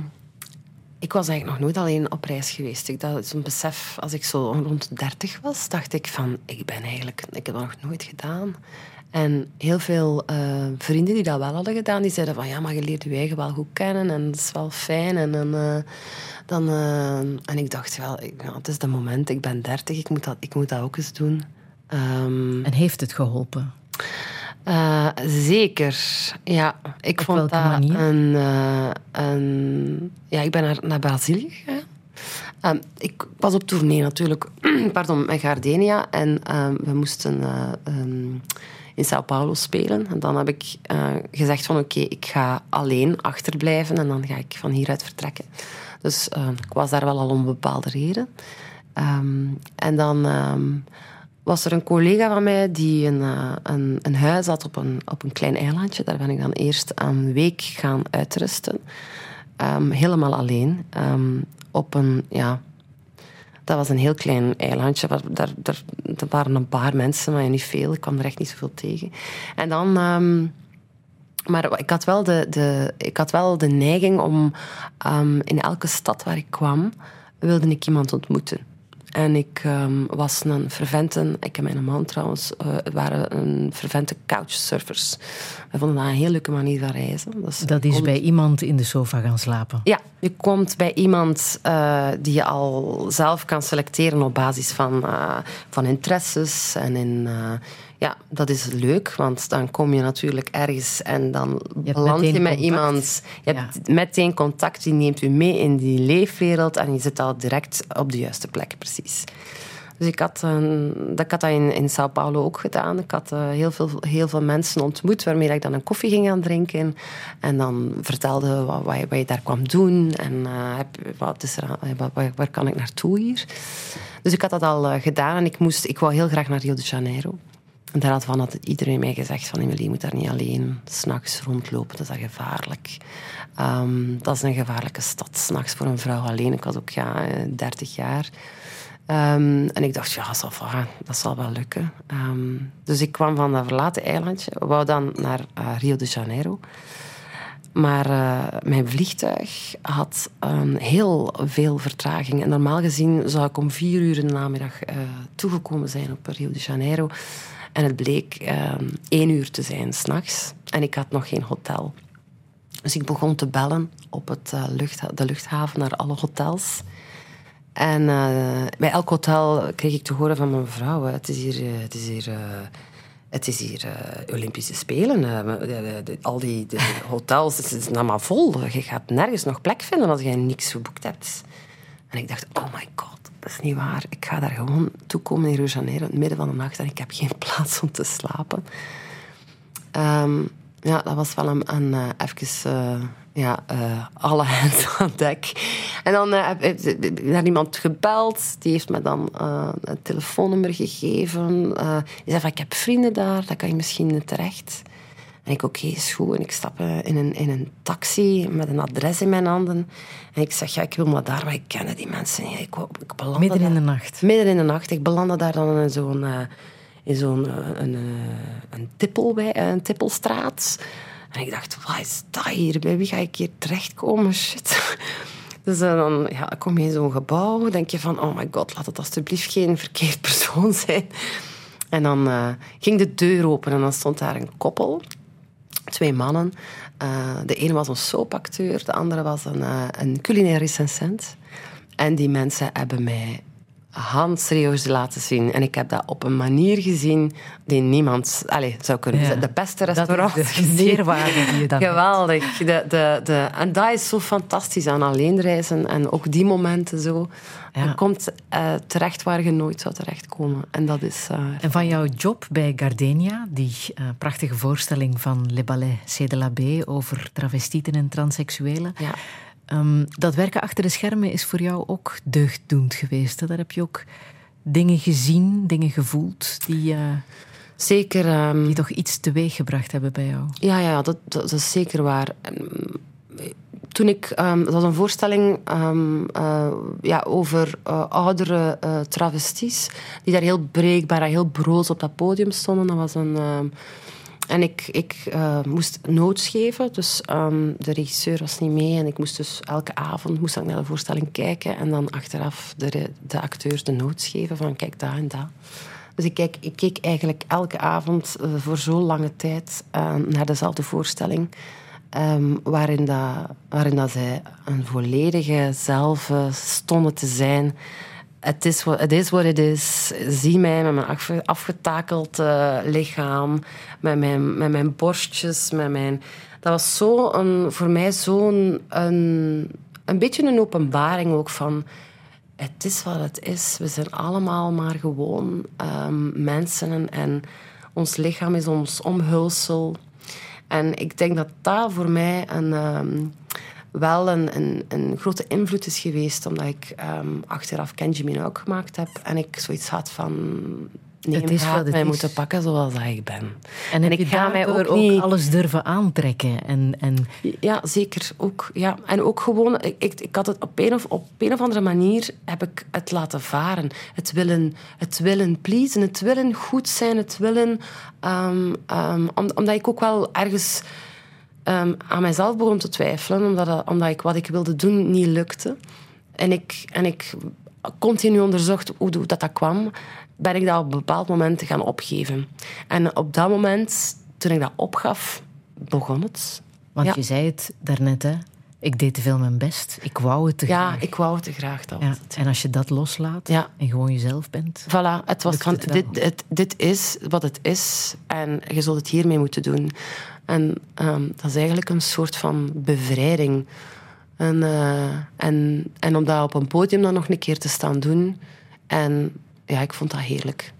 ik was eigenlijk nog nooit alleen op reis geweest. Ik dat zo'n besef, als ik zo rond 30 was, dacht ik van, ik ben eigenlijk, ik heb dat nog nooit gedaan. En heel veel eh, vrienden die dat wel hadden gedaan, die zeiden van, ja, maar je leert je eigen wel goed kennen en dat is wel fijn. En, dan, eh, dan, eh, en ik dacht wel, ik, het is de moment, ik ben 30, ik moet dat, ik moet dat ook eens doen. Ehm, En heeft het geholpen? eh, zeker, ja. Ik Op vond welke dat manier? Een, een... Ja, ik ben naar, naar Brazilië gegaan. Ehm, ik was op tournee natuurlijk, <clears throat> pardon, met Gardenia. En ehm, we moesten in Sao Paulo spelen. En dan heb ik eh, gezegd van oké, ik ga alleen achterblijven. En dan ga ik van hieruit vertrekken. Dus eh, ik was daar wel al om bepaalde reden. Ehm, en dan... ehm, was er een collega van mij die een, eh, een, een huis had op een, op een klein eilandje. Daar ben ik dan eerst een week gaan uitrusten. Ehm, helemaal alleen. Op een, ja... Dat was een heel klein eilandje. Waar, daar, daar, er waren een paar mensen, maar niet veel. Ik kwam er echt niet zoveel tegen. En dan... ehm, maar ik had wel de, de, ik had wel de neiging om ehm, in elke stad waar ik kwam, wilde ik iemand ontmoeten. En ik ehm, was een fervente, ik en mijn man trouwens, eh, waren een fervente couchsurfers. We vonden dat een heel leuke manier van reizen. Dus Dat is bij iemand in de sofa gaan slapen. ja, je komt bij iemand eh, die je al zelf kan selecteren op basis van, eh, van interesses. En in, ja, dat is leuk, want dan kom je natuurlijk ergens en dan hebt beland je met contact. iemand. Je hebt meteen contact, die neemt u mee in die leefwereld en je zit al direct op de juiste plek, precies. Dus ik had, eh, dat- ik had dat in, in Sao Paulo ook gedaan. Ik had eh, heel, veel, heel veel mensen ontmoet waarmee ik dan een koffie ging gaan drinken. En dan vertelde wat, wat, je, wat je daar kwam doen. En eh, wat is er, eh, waar, waar kan ik naartoe hier? Dus ik had dat al gedaan en ik, moest, ik wou heel graag naar Rio de Janeiro. En daarvan had iedereen mij gezegd van Emily, je moet daar niet alleen s'nachts rondlopen, dat is gevaarlijk. Ehm, dat is een gevaarlijke stad, s'nachts voor een vrouw alleen. Ik was ook ja, eh, 30 jaar. Ehm, en ik dacht, ja, dat zal, va- dat zal wel lukken. Ehm, dus ik kwam van dat verlaten eilandje, wou dan naar eh, Rio de Janeiro. Maar eh, mijn vliegtuig had heel veel vertraging. En normaal gezien zou ik om vier uur in de namiddag eh, toegekomen zijn op Rio de Janeiro. En het bleek ehm, één uur te zijn s'nachts. En ik had nog geen hotel. Dus ik begon te bellen op het, eh, de luchthaven naar alle hotels. En eh, bij elk hotel kreeg ik te horen van mijn vrouw: het is hier, eh, het is hier het is hier Olympische Spelen. al die <laughs> hotels, het is allemaal vol. Je gaat nergens nog plek vinden als je niks geboekt hebt. En ik dacht, oh my god, dat is niet waar. Ik ga daar gewoon toekomen in Rio Janeiro in het midden van de nacht en ik heb geen <laughs> plaats om te slapen. Ehm, ja, dat was wel een, een eh, even eh, ja, eh, alle hands aan dek. En dan heb ik iemand gebeld. Die heeft me dan een telefoonnummer gegeven. Die zei ik heb vrienden daar, daar kan je misschien terecht. En ik, oké, is goed. En ik stap eh, in een, in een taxi met een adres in mijn handen. En ik zeg, ja, ik wil maar daar, maar ik ken die mensen niet. Ik, ik belandde Midden in de nacht. Midden in de nacht. Ik belandde daar dan in zo'n eh, in zo'n eh, een, een, tippel bij, een tippelstraat. En ik dacht, wat is dat hier? Bij wie ga ik hier terechtkomen? Shit. <laughs> Dus dan ja, kom je in zo'n gebouw, denk je van, oh my god, laat het alsjeblieft geen verkeerd <laughs> persoon zijn. En dan ging de deur open en dan stond daar een koppel twee mannen. Eh, de ene was een soapacteur, de andere was een, eh, een culinair recensent. En die mensen hebben mij handserieus laten zien. En ik heb dat op een manier gezien die niemand allez, zou kunnen. Ja. De beste Dat restaurants is de <laughs> gezien. meerwaarde die je dan. Geweldig. De, de, de, en dat is zo fantastisch aan alleenreizen. En ook die momenten zo. Ja. Je komt eh, terecht waar je nooit zou terechtkomen. En dat is... eh, En van jouw job bij Gardenia, die eh, prachtige voorstelling van Le Ballet C de la B over travestieten en transseksuelen. ja. Ehm, dat werken achter de schermen is voor jou ook deugddoend geweest. Hè? Daar heb je ook dingen gezien, dingen gevoeld die, eh, Zeker... ehm, die toch iets teweeggebracht hebben bij jou. Ja, ja dat, dat, dat is zeker waar. Ehm, Toen ik, dat was een voorstelling eh, ja, over eh, oudere travesties, die daar heel breekbaar en heel broos op dat podium stonden. Dat was een, en ik, ik eh, moest notes geven, dus ehm, de regisseur was niet mee. En ik moest dus elke avond moest ik naar de voorstelling kijken en dan achteraf de, de acteurs de notes geven van kijk, dat en dat. Dus ik, kijk, ik keek eigenlijk elke avond eh, voor zo'n lange tijd eh, naar dezelfde voorstelling. ehm, waarin, dat, waarin dat zij een volledige zelf stonden te zijn. Het is wat het is. Zie mij met mijn afge- afgetakeld eh, lichaam, met mijn, met mijn borstjes, met mijn... Dat was zo een, voor mij zo'n... Een, een beetje een openbaring ook van het is wat het is. We zijn allemaal maar gewoon ehm, mensen en, en ons lichaam is ons omhulsel. En ik denk dat dat voor mij een, ehm, wel een, een, een grote invloed is geweest, omdat ik ehm, achteraf Kenji Minogue gemaakt heb en ik zoiets had van... Nee, Het is wat gaat mij is. moeten pakken zoals ik ben. En, ik ga mij daardoor ook niet... alles durven aantrekken? En, en Ja, zeker. Ook, ja. En ook gewoon, ik, ik, ik had het op een, of, op een of andere manier heb ik het laten varen. Het willen, het willen pleasen, het willen goed zijn, het willen... ehm, ehm, om- omdat ik ook wel ergens ehm, aan mezelf begon te twijfelen, omdat, dat- omdat ik wat ik wilde doen niet lukte. En ik, en ik continu onderzocht hoe dat, dat kwam, ben ik dat op een bepaald moment gaan opgeven. En op dat moment, toen ik dat opgaf, begon het. want Ja. je zei het daarnet, hè? Ik deed te veel mijn best. Ik wou het te Ja, graag. ik wou het te graag. Dat Ja, het. En als je dat loslaat Ja. en gewoon jezelf bent. Voilà, het was van, het dit, het, dit is wat het is en je zult het hiermee moeten doen. En ehm, dat is eigenlijk een soort van bevrijding. En, eh, en, en om dat op een podium dan nog een keer te staan doen. En ja, ik vond dat heerlijk.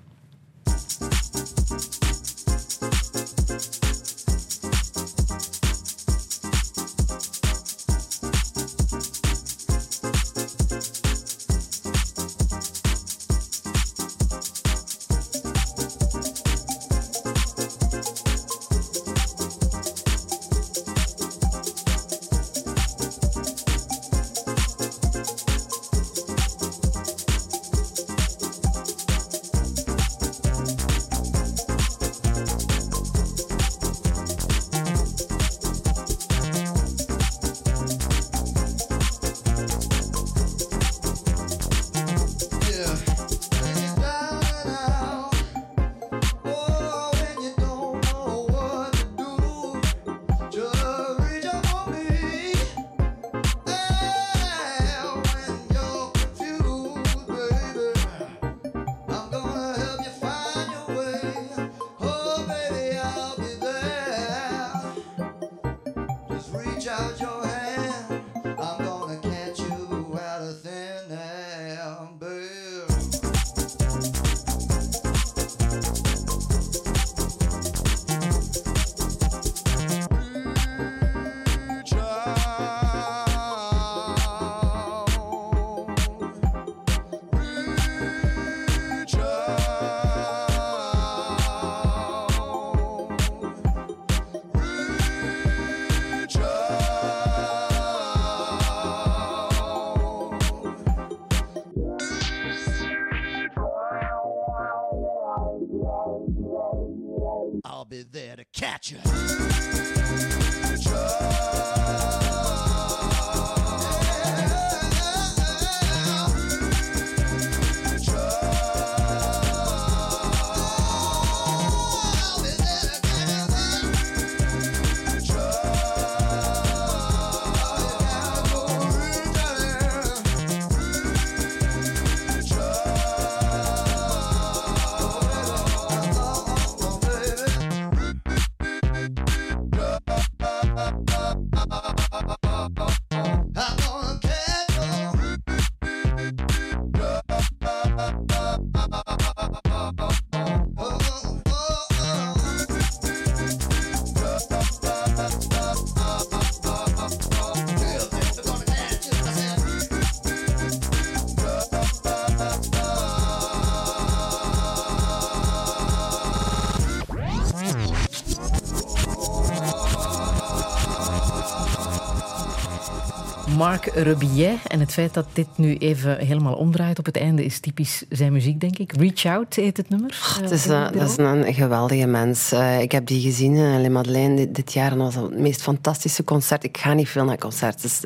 Marc Rebillet. En het feit dat dit nu even helemaal omdraait op het einde is typisch zijn muziek, denk ik. Reach Out heet het nummer. Het eh, is, in eh, dat is een geweldige mens. Eh, ik heb die gezien, Le Madeleine, dit, dit jaar. En dat was het meest fantastische concert. Ik ga niet veel naar concerten, dus,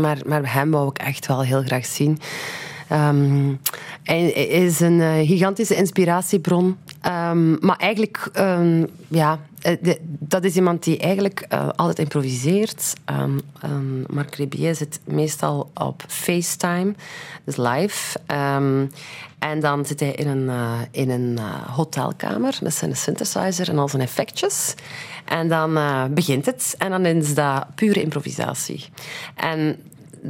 maar, maar hem wou ik echt wel heel graag zien. Ehm, hij is een gigantische inspiratiebron. Ehm, maar eigenlijk, ehm, ja, de- dat is iemand die eigenlijk eh, altijd improviseert. Ehm, ehm, Marc Rebier zit meestal op FaceTime, dus live. Ehm, en dan zit hij in een, eh, in een eh, hotelkamer met zijn synthesizer en al zijn effectjes. En dan begint het. En dan is dat pure improvisatie. En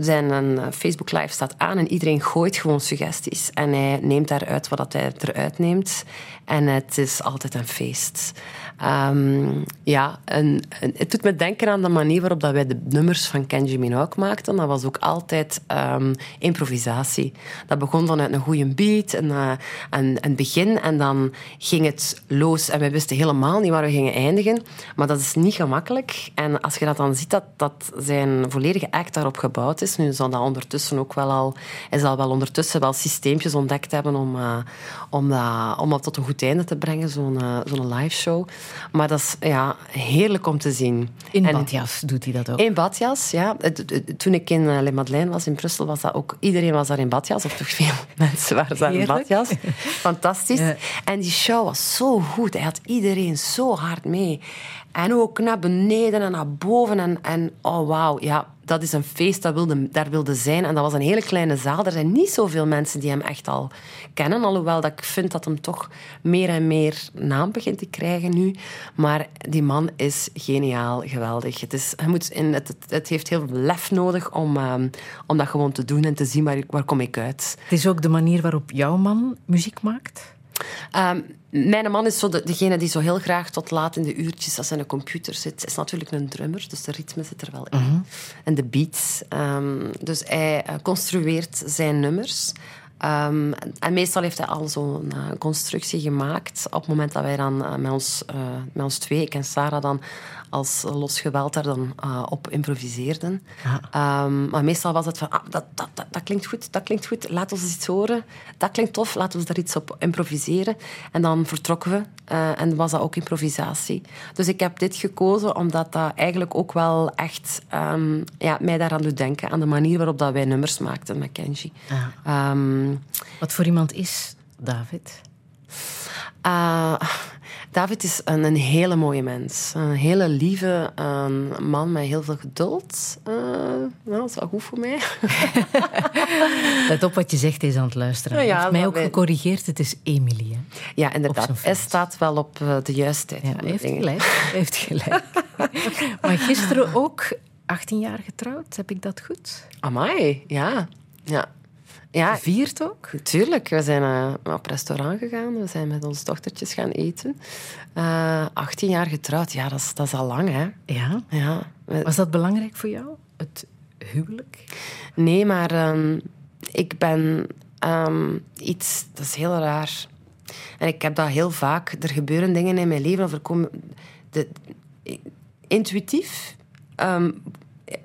zijn Facebook Live staat aan en iedereen gooit gewoon suggesties. En hij neemt daaruit wat hij eruit neemt. En het is altijd een feest. Ehm, ja, en, het doet me denken aan de manier waarop dat wij de nummers van Kenji Minogue maakten. Dat was ook altijd ehm, improvisatie. Dat begon vanuit een goede beat en eh, een, een begin. En dan ging het los. En wij wisten helemaal niet waar we gingen eindigen. Maar dat is niet gemakkelijk. En als je dat dan ziet, dat, dat zijn volledige act daarop gebouwd is. Nu zal dat ondertussen ook wel al... Hij zal wel ondertussen wel systeempjes ontdekt hebben om, eh, om, dat, om dat tot een goed einde te brengen, zo'n eh, zo'n live show. Maar dat is ja, heerlijk om te zien. In En- badjas doet hij dat ook. in badjas, ja. Toen ik in eh, Le Madeleine was in Brussel, was dat ook... Iedereen was daar in badjas, of toch veel <laughs> mensen waren daar in badjas. Fantastisch. Ja. En die show was zo goed. Hij had iedereen zo hard mee. En ook naar beneden en naar boven. En, en oh, wauw. Ja, dat is een feest, dat wilde, daar wilde zijn. En dat was een hele kleine zaal. Er zijn niet zoveel mensen die hem echt al kennen. Alhoewel dat ik vind dat hem toch meer en meer naam begint te krijgen nu. Maar die man is geniaal, geweldig. Het, is, hij moet in, het, het, heeft heel veel lef nodig om, ehm, om dat gewoon te doen en te zien waar, waar kom ik uit. Het is ook de manier waarop jouw man muziek maakt. Ehm, mijn man is zo de, degene die zo heel graag tot laat in de uurtjes als hij aan de computer zit. Is natuurlijk een drummer, dus de ritme zit er wel in. En de beats. Ehm, dus hij eh, construeert zijn nummers. Ehm, en meestal heeft hij al zo'n eh, constructie gemaakt. Op het moment dat wij dan eh, met, ons, eh, met ons twee, ik en Sarah, dan als los geweld daar dan eh, op improviseerden. Ehm, maar meestal was het van, ah, dat, dat, dat, dat klinkt goed, dat klinkt goed, laat ons eens iets horen. Dat klinkt tof, laten we daar iets op improviseren. En dan vertrokken we eh, en was dat ook improvisatie. Dus ik heb dit gekozen omdat dat eigenlijk ook wel echt ehm, ja, mij daaraan doet denken, aan de manier waarop dat wij nummers maakten met Kenji. Ehm, Wat voor iemand is David? Uh, David is een, een hele mooie mens. Een hele lieve een man met heel veel geduld. Uh, nou, dat is wel goed voor mij. <laughs> Let op wat je zegt, is aan het luisteren. Ja, heeft mij ook gecorrigeerd, het is Emily. Hè? Ja, inderdaad. Frans. staat wel op eh, de juiste tijd. Ja, heeft dingen. gelijk. Heeft <laughs> gelijk. maar gisteren ook 18 jaar getrouwd, heb ik dat goed? Amai, ja. Ja. Ja, Gevierd ook? Tuurlijk, we zijn eh, op restaurant gegaan. We zijn met onze dochtertjes gaan eten. Eh 18 jaar getrouwd, ja, dat is, dat is al lang, hè. Ja. Ja. Was dat belangrijk voor jou, het huwelijk? Nee, maar ehm, ik ben ehm, iets, dat is heel raar. En ik heb dat heel vaak. Er gebeuren dingen in mijn leven of er komen. De, intuïtief. ehm,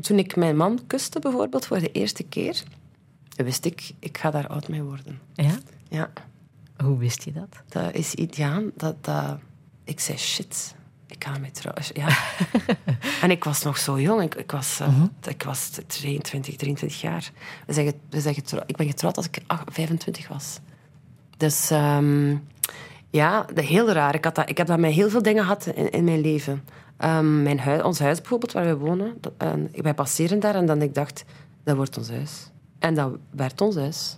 toen ik mijn man kuste, bijvoorbeeld, voor de eerste keer, wist ik, ik ga daar oud mee worden. Ja? Ja, Hoe wist je dat? dat is iets, ja, dat, dat, ik zei shit. Ik ga mee trouwen. Ja. <laughs> en ik was nog zo jong. Ik, ik, was, eh, ik was 22, 23 jaar. We zijn, get- we zijn getrouwd. Ik ben getrouwd als ik ach- 25 was. Dus ehm, ja, de, heel raar. Ik, had dat, ik heb dat met heel veel dingen gehad in, in mijn leven. Ehm, mijn huis, ons huis bijvoorbeeld, waar we wonen. Dat, wij passeren daar en dan ik dacht, dat wordt ons huis. En dat werd ons huis.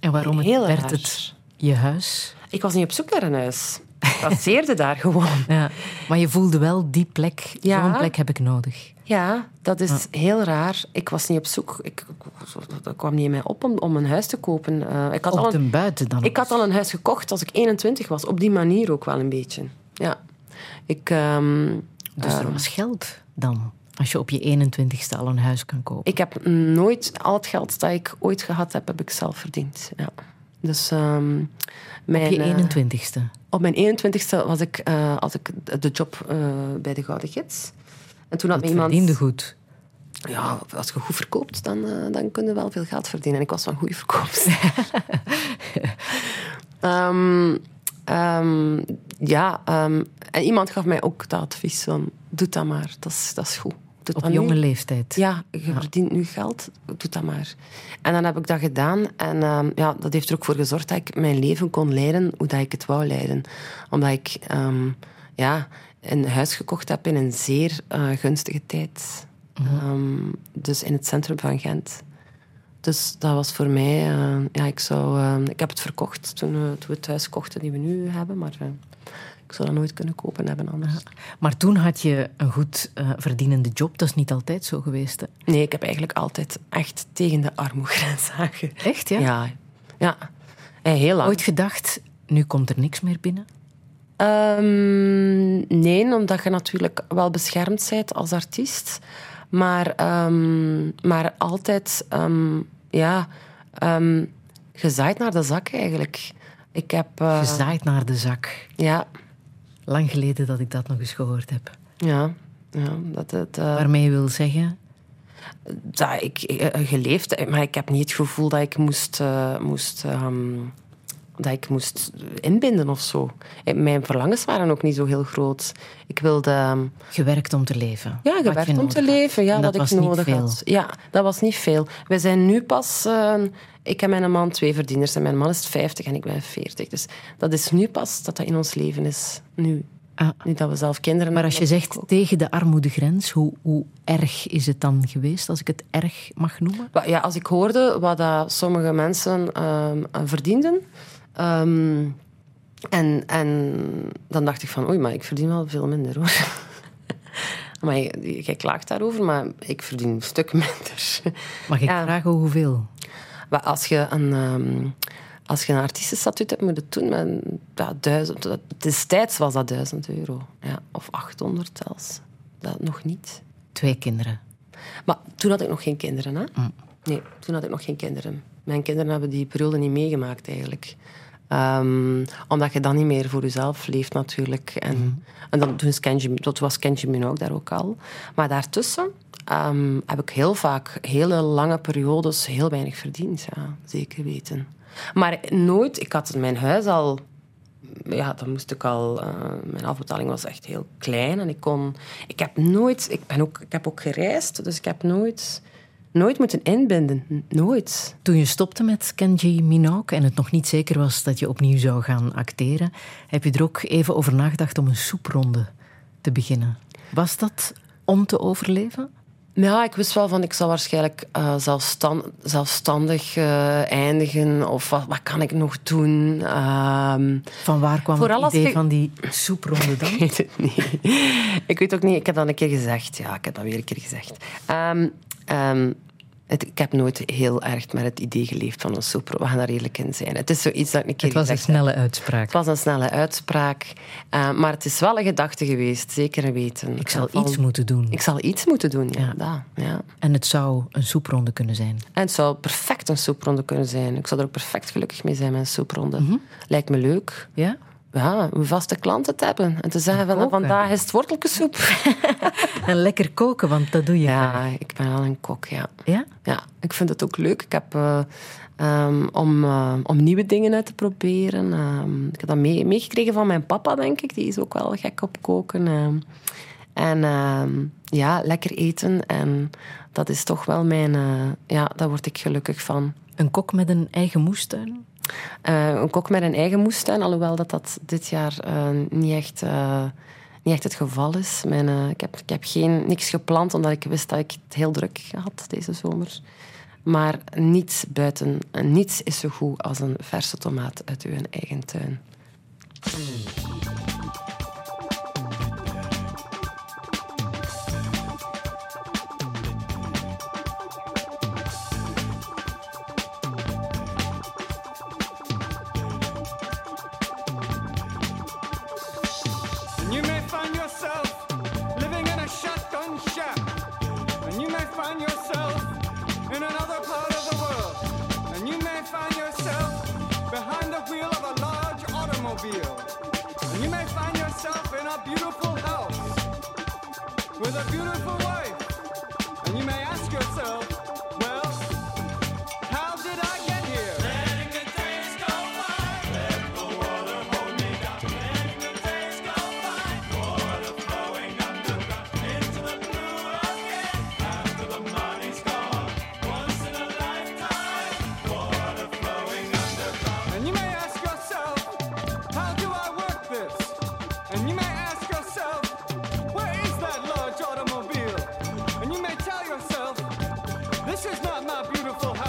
En waarom het, Heel werd raar. het je huis? Ik was niet op zoek naar een huis. Ik passeerde daar gewoon. <laughs> Ja. Maar je voelde wel, die plek, Ja. zo'n plek heb ik nodig. Ja, dat is heel raar. Ik was niet op zoek. Ik, dat kwam niet in mij op om, om een huis te kopen. Eh, ik, had al Op een, buiten dan. ik had al een huis gekocht als ik 21 was. Op die manier ook wel een beetje. Ja. Ik, ehm, Dus er ehm, was geld dan. Als je op je 21ste al een huis kan kopen. ik heb nooit al het geld dat ik ooit gehad heb, heb ik zelf verdiend. Ja. Dus ehm, mijn, Op je eh, 21ste. Op mijn 21ste was ik, eh, had ik de job eh, bij de Gouden Gids. En toen had Dat me iemand... verdiende goed. ja, als je goed verkoopt, dan, eh, dan kun je wel veel geld verdienen. En ik was van goede verkoopst. <laughs> Ehm, ehm, ja, en iemand gaf mij ook dat advies van, doe dat maar, dat is, dat is goed. Op dat nu. jonge leeftijd. Ja, je verdient nu geld, doe dat maar. En dan heb ik dat gedaan. En ehm, ja, dat heeft er ook voor gezorgd dat ik mijn leven kon leiden hoe dat ik het wou leiden. Omdat ik ehm, ja, een huis gekocht heb in een zeer eh, gunstige tijd. Ehm, dus in het centrum van Gent. Dus dat was voor mij... eh, ja, ik, zou, ik heb het verkocht toen, we- toen we het huis kochten die we nu hebben. Maar eh, ik zou dat nooit kunnen kopen hebben anders. Maar toen had je een goed eh, verdienende job. Dat is niet altijd zo geweest. Hè? Nee, ik heb eigenlijk altijd echt tegen de armoegrens <laughs> aange... Echt, ja? Ja, ja. En heel lang. Ooit gedacht, nu komt er niks meer binnen? Ehm, nee, omdat je natuurlijk wel beschermd bent als artiest. Maar, ehm, maar altijd ehm, ja, gezaaid naar de zak eigenlijk. Ik heb... eh, Gezaaid naar de zak. Ja, Lang geleden dat ik dat nog eens gehoord heb. ja, ja. Dat het, eh, Waarmee je wil zeggen... dat ik eh, geleefd, maar ik heb niet het gevoel dat ik moest, eh, moest, ehm, dat ik moest inbinden of zo. Eh, Mijn verlangens waren ook niet zo heel groot. Ik wilde ehm, Gewerkt om te leven. ja, gewerkt om te leven, ja, En wat dat was ik niet nodig veel. had. Ja, dat was niet veel. Wij zijn nu pas, eh, ik en mijn man twee verdieners en mijn man is 50 en ik ben 40. Dus dat is nu pas dat dat in ons leven is. Nu. Ah, Nu dat we zelf kinderen maar als je zegt ook- tegen de armoedegrens, hoe, hoe erg is het dan geweest, als ik het erg mag noemen? Ja, als ik hoorde wat dat sommige mensen ehm, eh, verdienden. ehm, en, en dan dacht ik van, oei, maar ik verdien wel veel minder hoor. <laughs> maar jij klaagt daarover, maar ik verdien een stuk <laughs> minder. Mag ik Ja. vragen hoeveel? Maar als je een, ehm, als je een artiestenstatuut hebt, moet je het doen met ja, duizend. dat- Destijds was dat duizend euro. Ja, of 800 zelfs. Dat nog niet. Twee kinderen. Maar toen had ik nog geen kinderen, hè? Nee, toen had ik nog geen kinderen. Mijn kinderen hebben die periode niet meegemaakt, eigenlijk. Ehm, omdat je dan niet meer voor jezelf leeft, natuurlijk. En, en dan, toen, Kenji, dat was Kenji Minogue daar ook al. Maar daartussen ehm, heb ik heel vaak hele lange periodes heel weinig verdiend. Ja, zeker weten. Maar nooit... Ik had mijn huis al ja, dan moest ik al... eh, mijn afbetaling was echt heel klein. En ik kon... Ik heb nooit... Ik, ben ook, ik heb ook gereisd, dus ik heb nooit... Nooit moeten inbinden. Nooit. Toen je stopte met Kenji Minogue en het nog niet zeker was dat je opnieuw zou gaan acteren, heb je er ook even over nagedacht om een soepronde te beginnen. Was dat om te overleven? Ja, ik wist wel van... Ik zal waarschijnlijk eh, zelfstan- zelfstandig eh, eindigen. Of wat, wat kan ik nog doen? Ehm, Van waar kwam het idee van die soepronde dan? <laughs> Ik weet het niet. Ik weet ook niet. Ik heb dat een keer gezegd. Ja, ik heb dat weer een keer gezegd. Ehm, ehm, het, ik heb nooit heel erg met het idee geleefd van een soep. We gaan daar eerlijk in zijn. Het is zoiets dat ik een keer Het was een heb. snelle uitspraak. Het was een snelle uitspraak. eh, maar het is wel een gedachte geweest. Zeker en weten. Ik zal iets moeten doen. Ik zal iets moeten doen, ja. Ja. dat, ja. En het zou een soepronde kunnen zijn. En het zou perfect een soepronde kunnen zijn. Ik zou er ook perfect gelukkig mee zijn met een soepronde. Mhm. Lijkt me leuk. Ja? Ja, om vaste klanten te hebben. En te zeggen van koken. vandaag is het wortelkesoep. <laughs> En lekker koken, want dat doe je. Ja, graag. ik ben wel een kok, ja. Ja? Ja, ik vind het ook leuk. Ik heb, eh, ehm, om, eh, om nieuwe dingen uit te proberen. Ehm, ik heb dat mee- meegekregen van mijn papa, denk ik. Die is ook wel gek op koken. ehm. en ja, lekker eten. En dat is toch wel mijn... eh, ja, daar word ik gelukkig van. Een kok met een eigen moestuin? Eh, een kok met een eigen moestuin, alhoewel dat, dat dit jaar eh, niet, echt, eh, niet echt het geval is. Mijn, ik heb, ik heb geen, niks gepland, omdat ik wist dat ik het heel druk had deze zomer. Maar niets buiten, niets is zo goed als een verse tomaat uit uw eigen tuin. In another part of the world. And you may find yourself behind the wheel of a large automobile. And you may find yourself in a beautiful house with a beautiful wife. And you may ask There It's not my beautiful.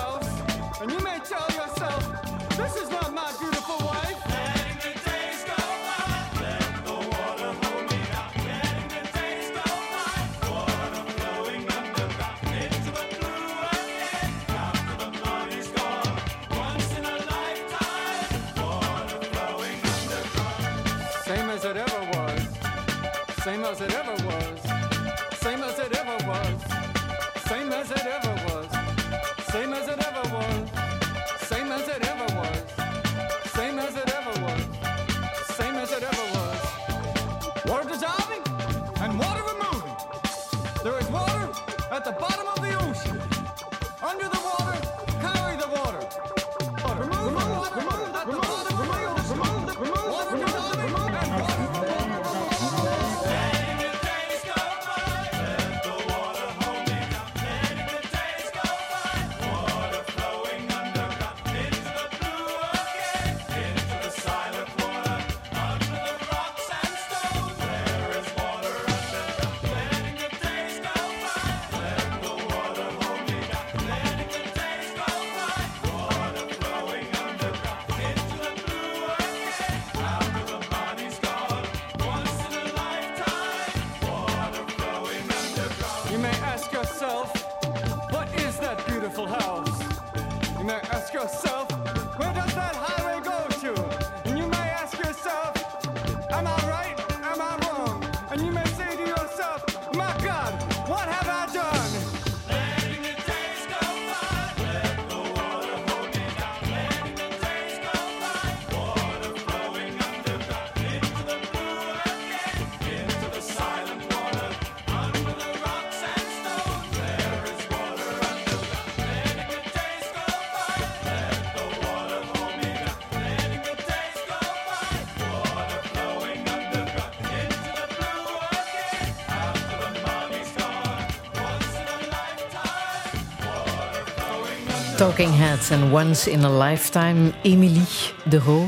Talking Heads en Once in a Lifetime. Emilie de Ho.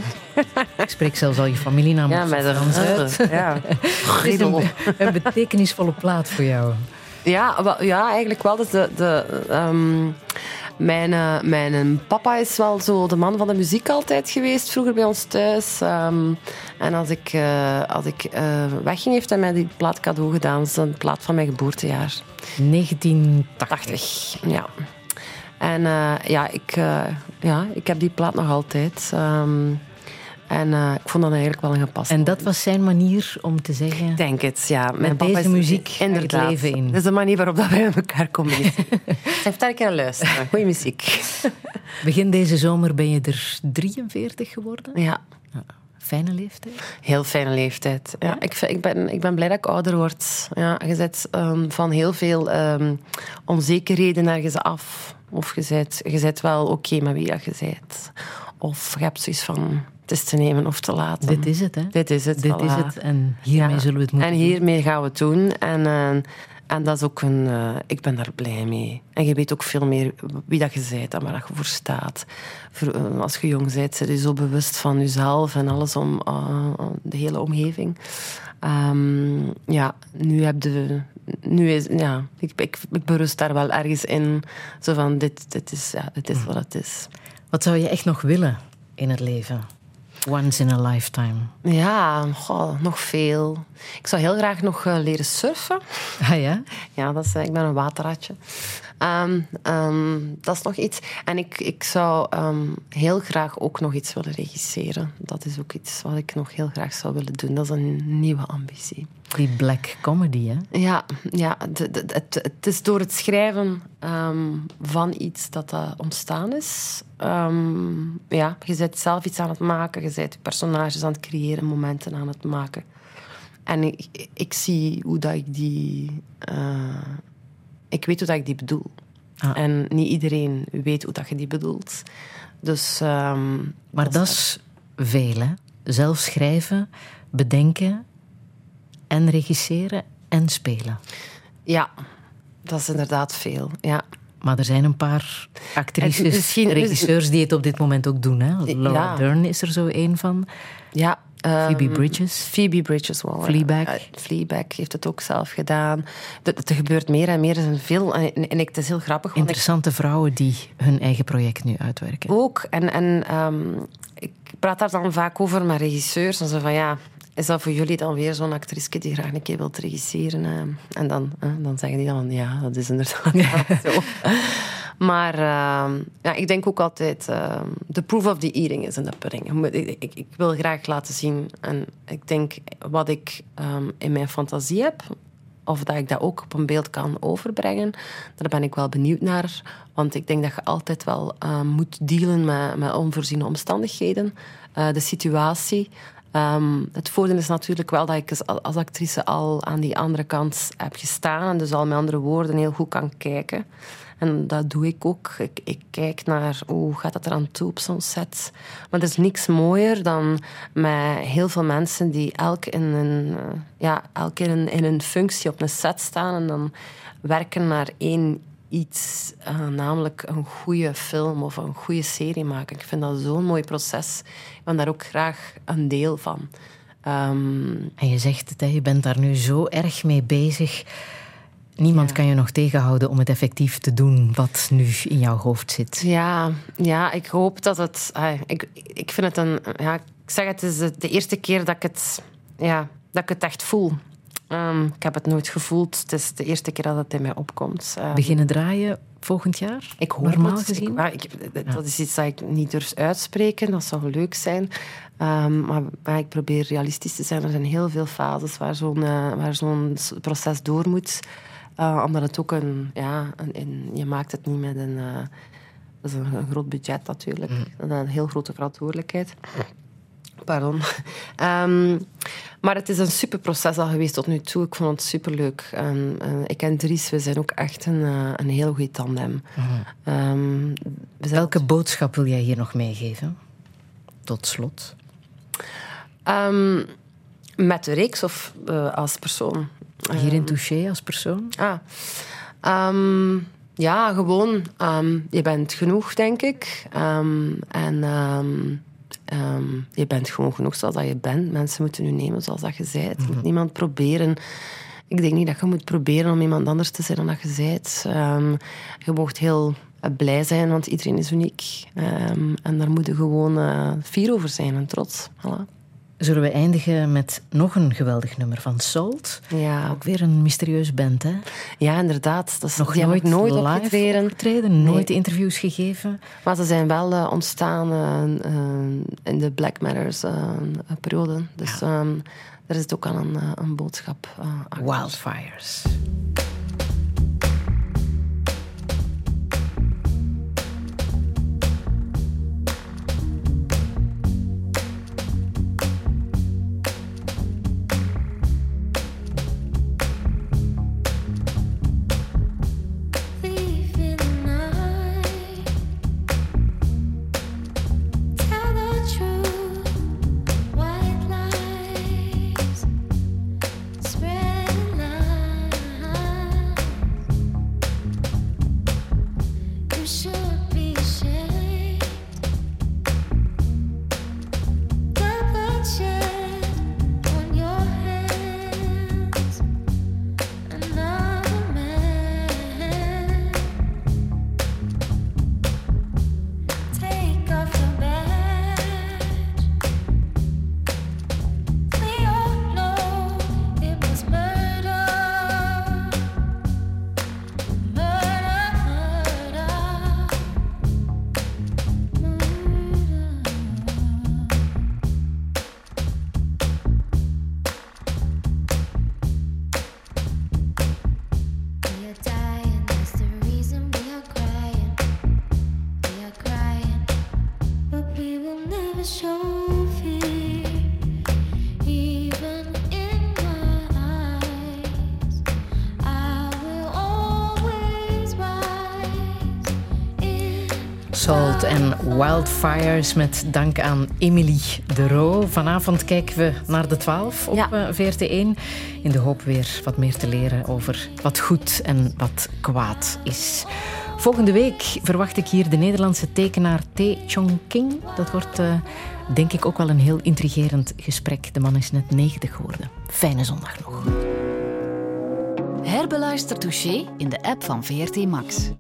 Ik spreek zelfs al je familienaam Ja, met een Frans uit. Ja. <laughs> Is een, een betekenisvolle plaat voor jou. Ja, ja, eigenlijk wel. De, de, ehm, mijn, eh, mijn papa is wel zo de man van de muziek altijd geweest, vroeger bij ons thuis. Ehm, en als ik, eh, als ik eh, wegging, heeft hij mij die plaat cadeau gedaan. Dat is een plaat van mijn geboortejaar. 1980. 80, ja. En eh, ja, ik, eh, ja, ik heb die plaat nog altijd. Ehm, en eh, ik vond dat eigenlijk wel een gepast. En dat was zijn manier om te zeggen... Ik denk het, ja. Mijn papa deze is- muziek je het leven in. Dat is de manier waarop dat wij met elkaar communiceren. <laughs> Even daar een keer luisteren. Goeie muziek. <laughs> Begin deze zomer ben je er 43 geworden. Ja, Fijne leeftijd. heel fijne leeftijd. Ja, ik, ik, ben, ik ben blij dat ik ouder word. Ja, je zet ehm, van heel veel ehm, onzekerheden ergens af. Of je zet wel oké met wie dat je bent. Of je hebt zoiets van, het is te nemen of te laten. Dit is het, hè? Dit is het. Dit voilà. is het. En hiermee Ja. zullen we het moeten En hiermee gaan we het doen. En, eh, en dat is ook een... eh, ik ben daar blij mee. En je weet ook veel meer wie dat je bent en waar dat je voor staat. Voor, eh, als je jong bent, ben je zo bewust van jezelf en alles om eh, de hele omgeving. Ehm, ja, nu heb je... Nu is, ja, ik, ik, ik berust daar wel ergens in. Zo van, dit, dit, is, ja, dit is wat het is. Wat zou je echt nog willen in het leven? Once in a lifetime. Ja, goh, nog veel. Ik zou heel graag nog eh, leren surfen. Ah ja? Ja, dat is, ik ben een waterratje. Ehm, dat is nog iets. En ik, ik zou ehm, heel graag ook nog iets willen regisseren. Dat is ook iets wat ik nog heel graag zou willen doen. Dat is een nieuwe ambitie. Die black comedy, hè? Ja, ja de- de- het, het is door het schrijven van iets dat dat ontstaan is. Ja, je bent zelf iets aan het maken, je bent personages aan het creëren, momenten aan het maken. En ik, ik zie hoe dat ik die... eh, ik weet hoe dat ik die bedoel. Ah. En niet iedereen weet hoe dat je die bedoelt. Dus... ehm, Maar dat is veel, hè? Zelf schrijven, bedenken en regisseren en spelen. Ja, dat is inderdaad veel, ja. Maar er zijn een paar actrices, regisseurs die het op dit moment ook doen. Hè? Laura Ja. Dern is er zo één van. Ja, Phoebe Bridges. Phoebe Bridges wel. Fleabag. Fleabag heeft het ook zelf gedaan. Er gebeurt meer en meer. Er zijn veel. En, en ik, het is heel grappig. Ik Interessante vrouwen die hun eigen project nu uitwerken. ook. En, en ehm, ik praat daar dan vaak over met regisseurs. En zo van ja. Is dat voor jullie dan weer zo'n actrice die graag een keer wilt regisseren? eh? En dan, dan zeggen die dan, ja, dat is inderdaad <laughs> zo. Maar ehm, ja, ik denk ook altijd, ehm, the proof of the eating is in the pudding. Ik, ik, wil graag laten zien, en ik denk wat ik ehm, in mijn fantasie heb, of dat ik dat ook op een beeld kan overbrengen, daar ben ik wel benieuwd naar. Want ik denk dat je altijd wel ehm, moet dealen met, met onvoorziene omstandigheden. Eh, de situatie. Ehm, het voordeel is natuurlijk wel dat ik als, als actrice al aan die andere kant heb gestaan. En dus al met andere woorden heel goed kan kijken. En dat doe ik ook. Ik, ik kijk naar hoe gaat het eraan toe op zo'n set. Maar er is niks mooier dan met heel veel mensen die elk in een, eh, ja, elk in een, in een functie op een set staan en dan werken naar één iets, eh, namelijk een goede film of een goede serie maken. Ik vind dat zo'n mooi proces. Ik ben daar ook graag een deel van. Ehm, En je zegt het, je bent daar nu zo erg mee bezig. Niemand kan je nog tegenhouden om het effectief te doen wat nu in jouw hoofd zit. Ja, ja ik hoop dat het. ah, ik, ik vind het een. Ja, ik zeg het is de, eerste keer dat ik het, ja, dat ik het echt voel. Ehm, ik heb het nooit gevoeld. Het is de eerste keer dat het in mij opkomt. Ehm, Beginnen draaien volgend jaar? ik hoop Normaal het. gezien? Ik, maar ik, dat is iets dat ik niet durf uitspreken. Dat zou leuk zijn. Ehm, maar, maar ik probeer realistisch te zijn. Er zijn heel veel fases waar zo'n eh, waar zo'n proces door moet. Eh, omdat het ook een... Ja, een, een- je maakt het niet met een... eh, dat is een, een groot budget natuurlijk. Dat is een heel grote verantwoordelijkheid. Pardon. <laughs> Ehm, maar het is een super proces al geweest tot nu toe. Ik vond het superleuk. Eh, ik en Dries, we zijn ook echt een, een heel goede tandem. Ehm, we zijn Welke boodschap wil jij hier nog meegeven? Tot slot. Ehm, met de reeks of als persoon? Hier in Touché als persoon? Ah. Ehm, ja, gewoon. ehm, je bent genoeg, denk ik. Ehm, en ehm, ehm, je bent gewoon genoeg zoals dat je bent. Mensen moeten je nemen zoals dat je bent. Je moet niemand proberen. Ik denk niet dat je moet proberen om iemand anders te zijn dan dat je bent. Ehm, je mocht heel eh, blij zijn, want iedereen is uniek. Ehm, en daar moet je gewoon eh, fier over zijn en trots. Voilà. Zullen we eindigen met nog een geweldig nummer van Salt? Ja. Ook weer een mysterieus band, hè? ja, inderdaad. Dat is Nog nooit, nooit live opgetreden. opgetreden, nooit interviews gegeven. Maar ze zijn wel eh, ontstaan eh, eh, in de Black Matters periode. Dus ehm, daar is ook al een, een boodschap achter. Wildfires. Wildfires met dank aan Emily de Roo. Vanavond kijken we naar de 12 op Ja. eh, VRT1. In de hoop weer wat meer te leren over wat goed en wat kwaad is. Volgende week verwacht ik hier de Nederlandse tekenaar T. Chong King. Dat wordt eh, denk ik ook wel een heel intrigerend gesprek. De man is net 90 geworden. Fijne zondag nog. Herbeluister Touché in de app van VRT Max.